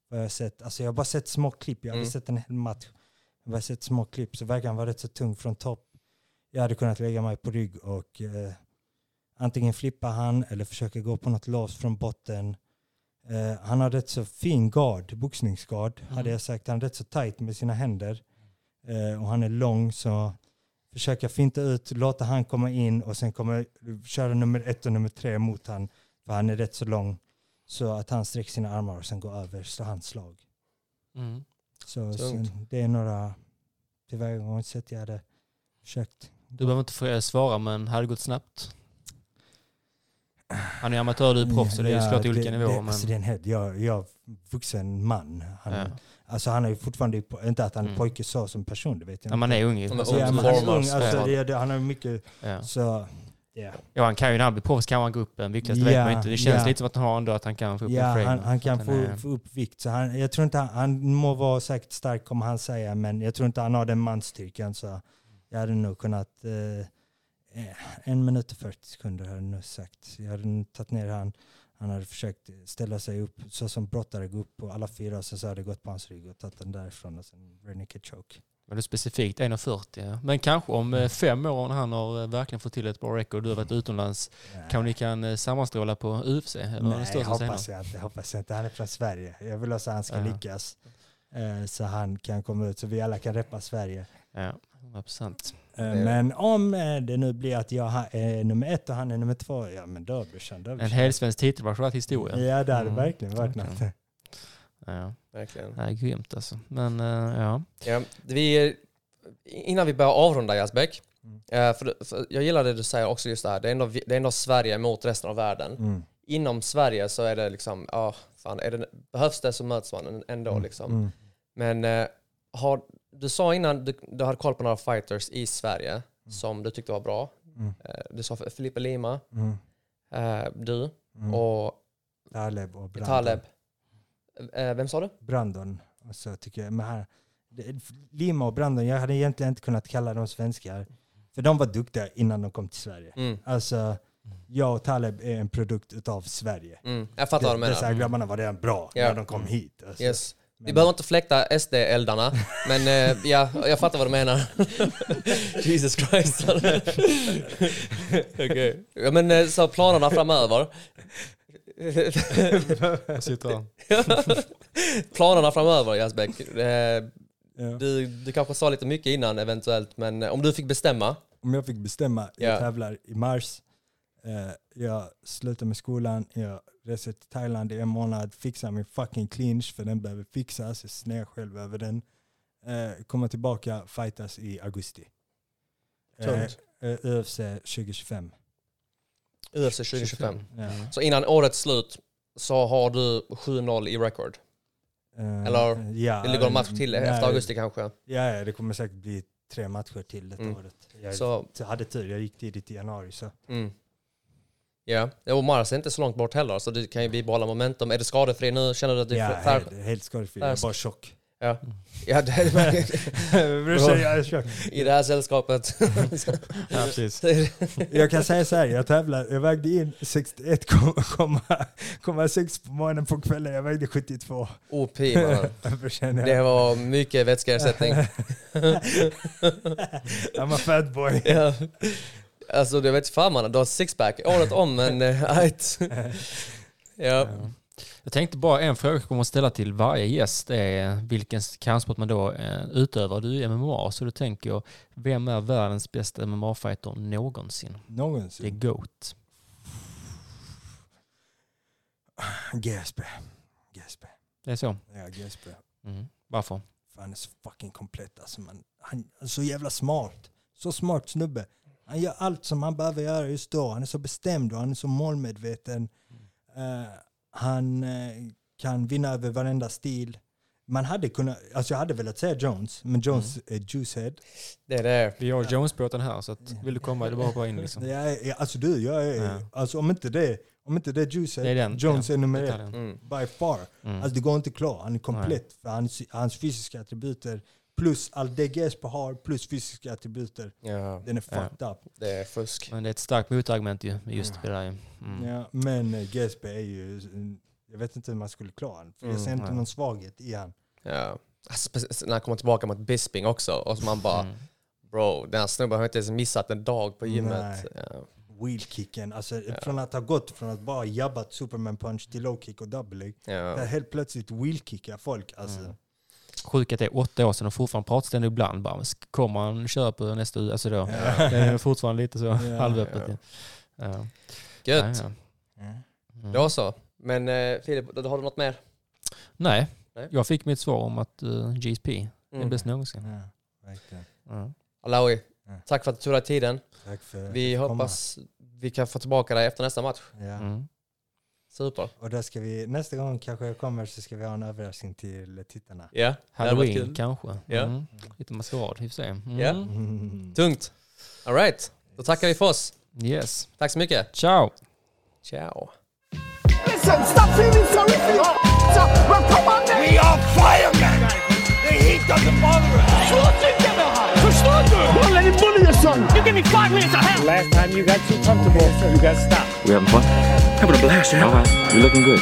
Vad jag har sett. Alltså jag har bara sett små klipp, jag har Mm. sett en hel match. Jag har bara sett små klipp, så verkar han vara rätt så tung från topp. Jag hade kunnat lägga mig på rygg och eh, antingen flippa han eller försöka gå på något lås från botten. Eh, han har rätt så fin gard, boxningsgard Mm. hade jag sagt. Han är rätt så tight med sina händer. Eh, och han är lång så försöka finta ut, låta han komma in och sen kommer köra nummer ett och nummer tre mot han. För han är rätt så lång. Så att han sträcker sina armar och sen går över så hans slag. Mm. Så, så Tungt. det är några tillvägagångssätt jag hade försökt. Du behöver inte få- svara men hade det gått snabbt? Han är amatör, du är proffs så det är ju såklart olika det, nivåer. Det, men... alltså det är en helt, jag, jag är vuxen man. Han, ja. Alltså han är ju fortfarande, inte att han är Mm. pojke så som person, det vet jag Ja, man är ung ju. Alltså, Ja, han är ung, alltså, det, han har mycket, ja. så ja. ja, han kan ju när han blir proffs kan han gå upp en viktklass, det vet man inte. Det känns ja. lite som att han har ändå att han kan få upp Ja, en frame. han, han kan få, är- få upp vikt. Så han, jag tror inte han, han må vara säkert stark kommer han säga, men jag tror inte han har den manstyrkan. Så jag hade nog kunnat, eh, en minut och 40 sekunder hade jag nog sagt. Jag hade tagit ner han. Han hade försökt ställa sig upp så som brottare, gå upp på alla fyra och så, så hade jag gått på hans rygg och tagit den därifrån och sen rear naked choke. Men det är specifikt 1,40 ja. Men kanske om eh, fem år när han har eh, verkligen fått till ett bra record, du har varit utomlands, kanske ni kan eh, sammanstråla på UFC? Eller Nej, största hoppas jag inte. Hoppas jag inte. Han är från Sverige. Jag vill också att han ska Ja. lyckas. Så han kan komma ut så vi alla kan reppa Sverige. Ja. 100%. Eh, Det- Men om det nu blir att jag är nummer ett och han är nummer två, ja men då brorsan, En helsvensk titelmatch har varit historia. Ja det hade Mm. verkligen varit något. Verkligen. Ja, Verkligen. det är grymt alltså. Men eh, ja. Ja, vi, innan vi börjar avrunda Jasbek, Mm. eh, för, för jag gillar det du säger också just det här, det är, ändå, det är ändå Sverige mot resten av världen. Mm. Inom Sverige så är det liksom, ja, fan, är det, behövs det så möts man ändå Mm. liksom. Mm. Men eh, har, du sa innan du, du hade koll på några fighters i Sverige som du tyckte var bra. Mm. Eh, du sa Filipe Lima, Mm. eh, du Mm. och Taleb och Brandon. Taleb. Eh, vem sa du? Brandon. Och så tycker jag, men här, Lima och Brandon, jag hade egentligen inte kunnat kalla dem svenskar. För de var duktiga innan de kom till Sverige. Mm. Alltså, jag och Taleb är en produkt utav Sverige. Mm. Jag fattar vad du Dessa menar. grabbarna var redan bra Ja. när de kom hit. Alltså. Yes. Vi Men- behöver inte fläkta SD-eldarna, men eh, ja, jag fattar vad du menar. Jesus Christ. Okej. Ja, men eh, så planerna framöver. Sitter här. planerna framöver Jasbek. Eh, Ja. du, du kanske sa lite mycket innan eventuellt, men eh, om du fick bestämma. Om jag fick bestämma, jag Ja. tävlar i mars. Eh, jag slutar med skolan, jag reser till Thailand i en månad, fixar min fucking clinch för den behöver fixas, jag snäar själv över den. Eh, kommer tillbaka, fightas i augusti. Eh, Tungt. eh, UFC 2025. UFC 2025. Ja. Så innan årets slut så har du 7-0 i record. Eh, Eller, ja, Det ligger en match till nej, efter augusti kanske. Ja, ja, det kommer säkert bli tre matcher till detta Mm. året. Jag Så, hade tur, jag gick tidigt i januari. Så. mm. Ja, och Mars är inte så långt bort heller, så du kan ju bibehålla momentum. Är du skadefri nu? Känner du att du Ja, är fär... helt, helt skadefri, jag är bara tjock. Ja, ja det är, i det här sällskapet. Ja, precis. Jag kan säga så här, jag tävlar, jag vägde in 61,6 på morgonen på kvällen, jag vägde 72. OP mannen. Det var mycket vätskeersättning. I'm a fat boy. ja. Alltså det vet fan mannen, du har sixpack året om men eh, ja. Ja. Jag tänkte bara en fråga jag kommer att ställa till varje gäst är vilken kampsport man då eh, utövar. Du är MMA, så då tänker jag, vem är världens bästa MMA-fighter någonsin? Det är Någonsin. GOAT. GSP. GSP. Det är så? Ja, GSP. Mm. Varför? För han är så fucking komplett alltså. Man, han är så jävla smart. Så smart snubbe. Han gör allt som han behöver göra just då. Han är så bestämd och han är så målmedveten. Eh, han eh, kan vinna över varenda stil. Man hade kunnat, alltså jag hade velat säga Jones, men Jones är juicehead. Det är det. Vi har Jones-båten här, så att, vill du komma är det bara att hoppa in liksom. Jag- alltså du, jag är, Ja. alltså om inte det, om inte det är juicehead, Det är den, Jones ja, är nummer ett. Mm. By far. Mm. Alltså det går inte klar. Han är komplett. För hans, hans fysiska attributer plus allt det GSP har plus fysiska attributer. Ja, Den är Ja. fucked up. det är fusk. Men det är ett starkt motargument ju, just det där. Mm. Ja, men eh, GSP är ju... Jag vet inte hur man skulle klara honom. För jag Mm, ser inte nej. någon svaghet i han. Ja. Alltså, spe- när han kommer tillbaka mot Bisping också och så man bara Mm. bro, den här snubben har inte ens missat en dag på gymmet. Ja. Wheelkicken. Alltså från att ha gått från att bara jabbat superman punch till low kick och double leg. Ja. Där helt plötsligt wheelkickar folk. Alltså. Mm. Sjukt att det är åtta år sedan och fortfarande pratas det ibland. Bara, kommer han köra på nästa Alltså då. Ja. Det är fortfarande lite så halvöppet. ja. Ja. Ja. Gött. Ja, Ja. ja. Mm. Då så. Men eh, Filip, har du något mer? Nej. Nej. jag fick mitt svar om att uh, GSP är Mm. bäst någonsin. Ja, verkligen. Ja. Alawi, Ja. tack för att du tog dig tiden. Tack för att Vi fick komma. hoppas vi kan få tillbaka dig efter nästa match. Ja. Mm. Super. Och då ska vi, nästa gång kanske jag kommer så ska vi ha en överraskning till tittarna. Ja, Halloween kanske. Ja. Mm. Lite maskerad, vi får se. Mm. Ja. Mm. Tungt. Alright, då tackar vi för oss. Yes. Tack så mycket. Ciao! Ciao. Listen, stop feeling sorry for your Well, come on. We are firemen. The heat doesn't bother us. Du? Don't let him bully your son. You give me five minutes of hell. Last time you got too comfortable, you got stopped. We having fun? Having a blast, yeah. All right. You're looking good.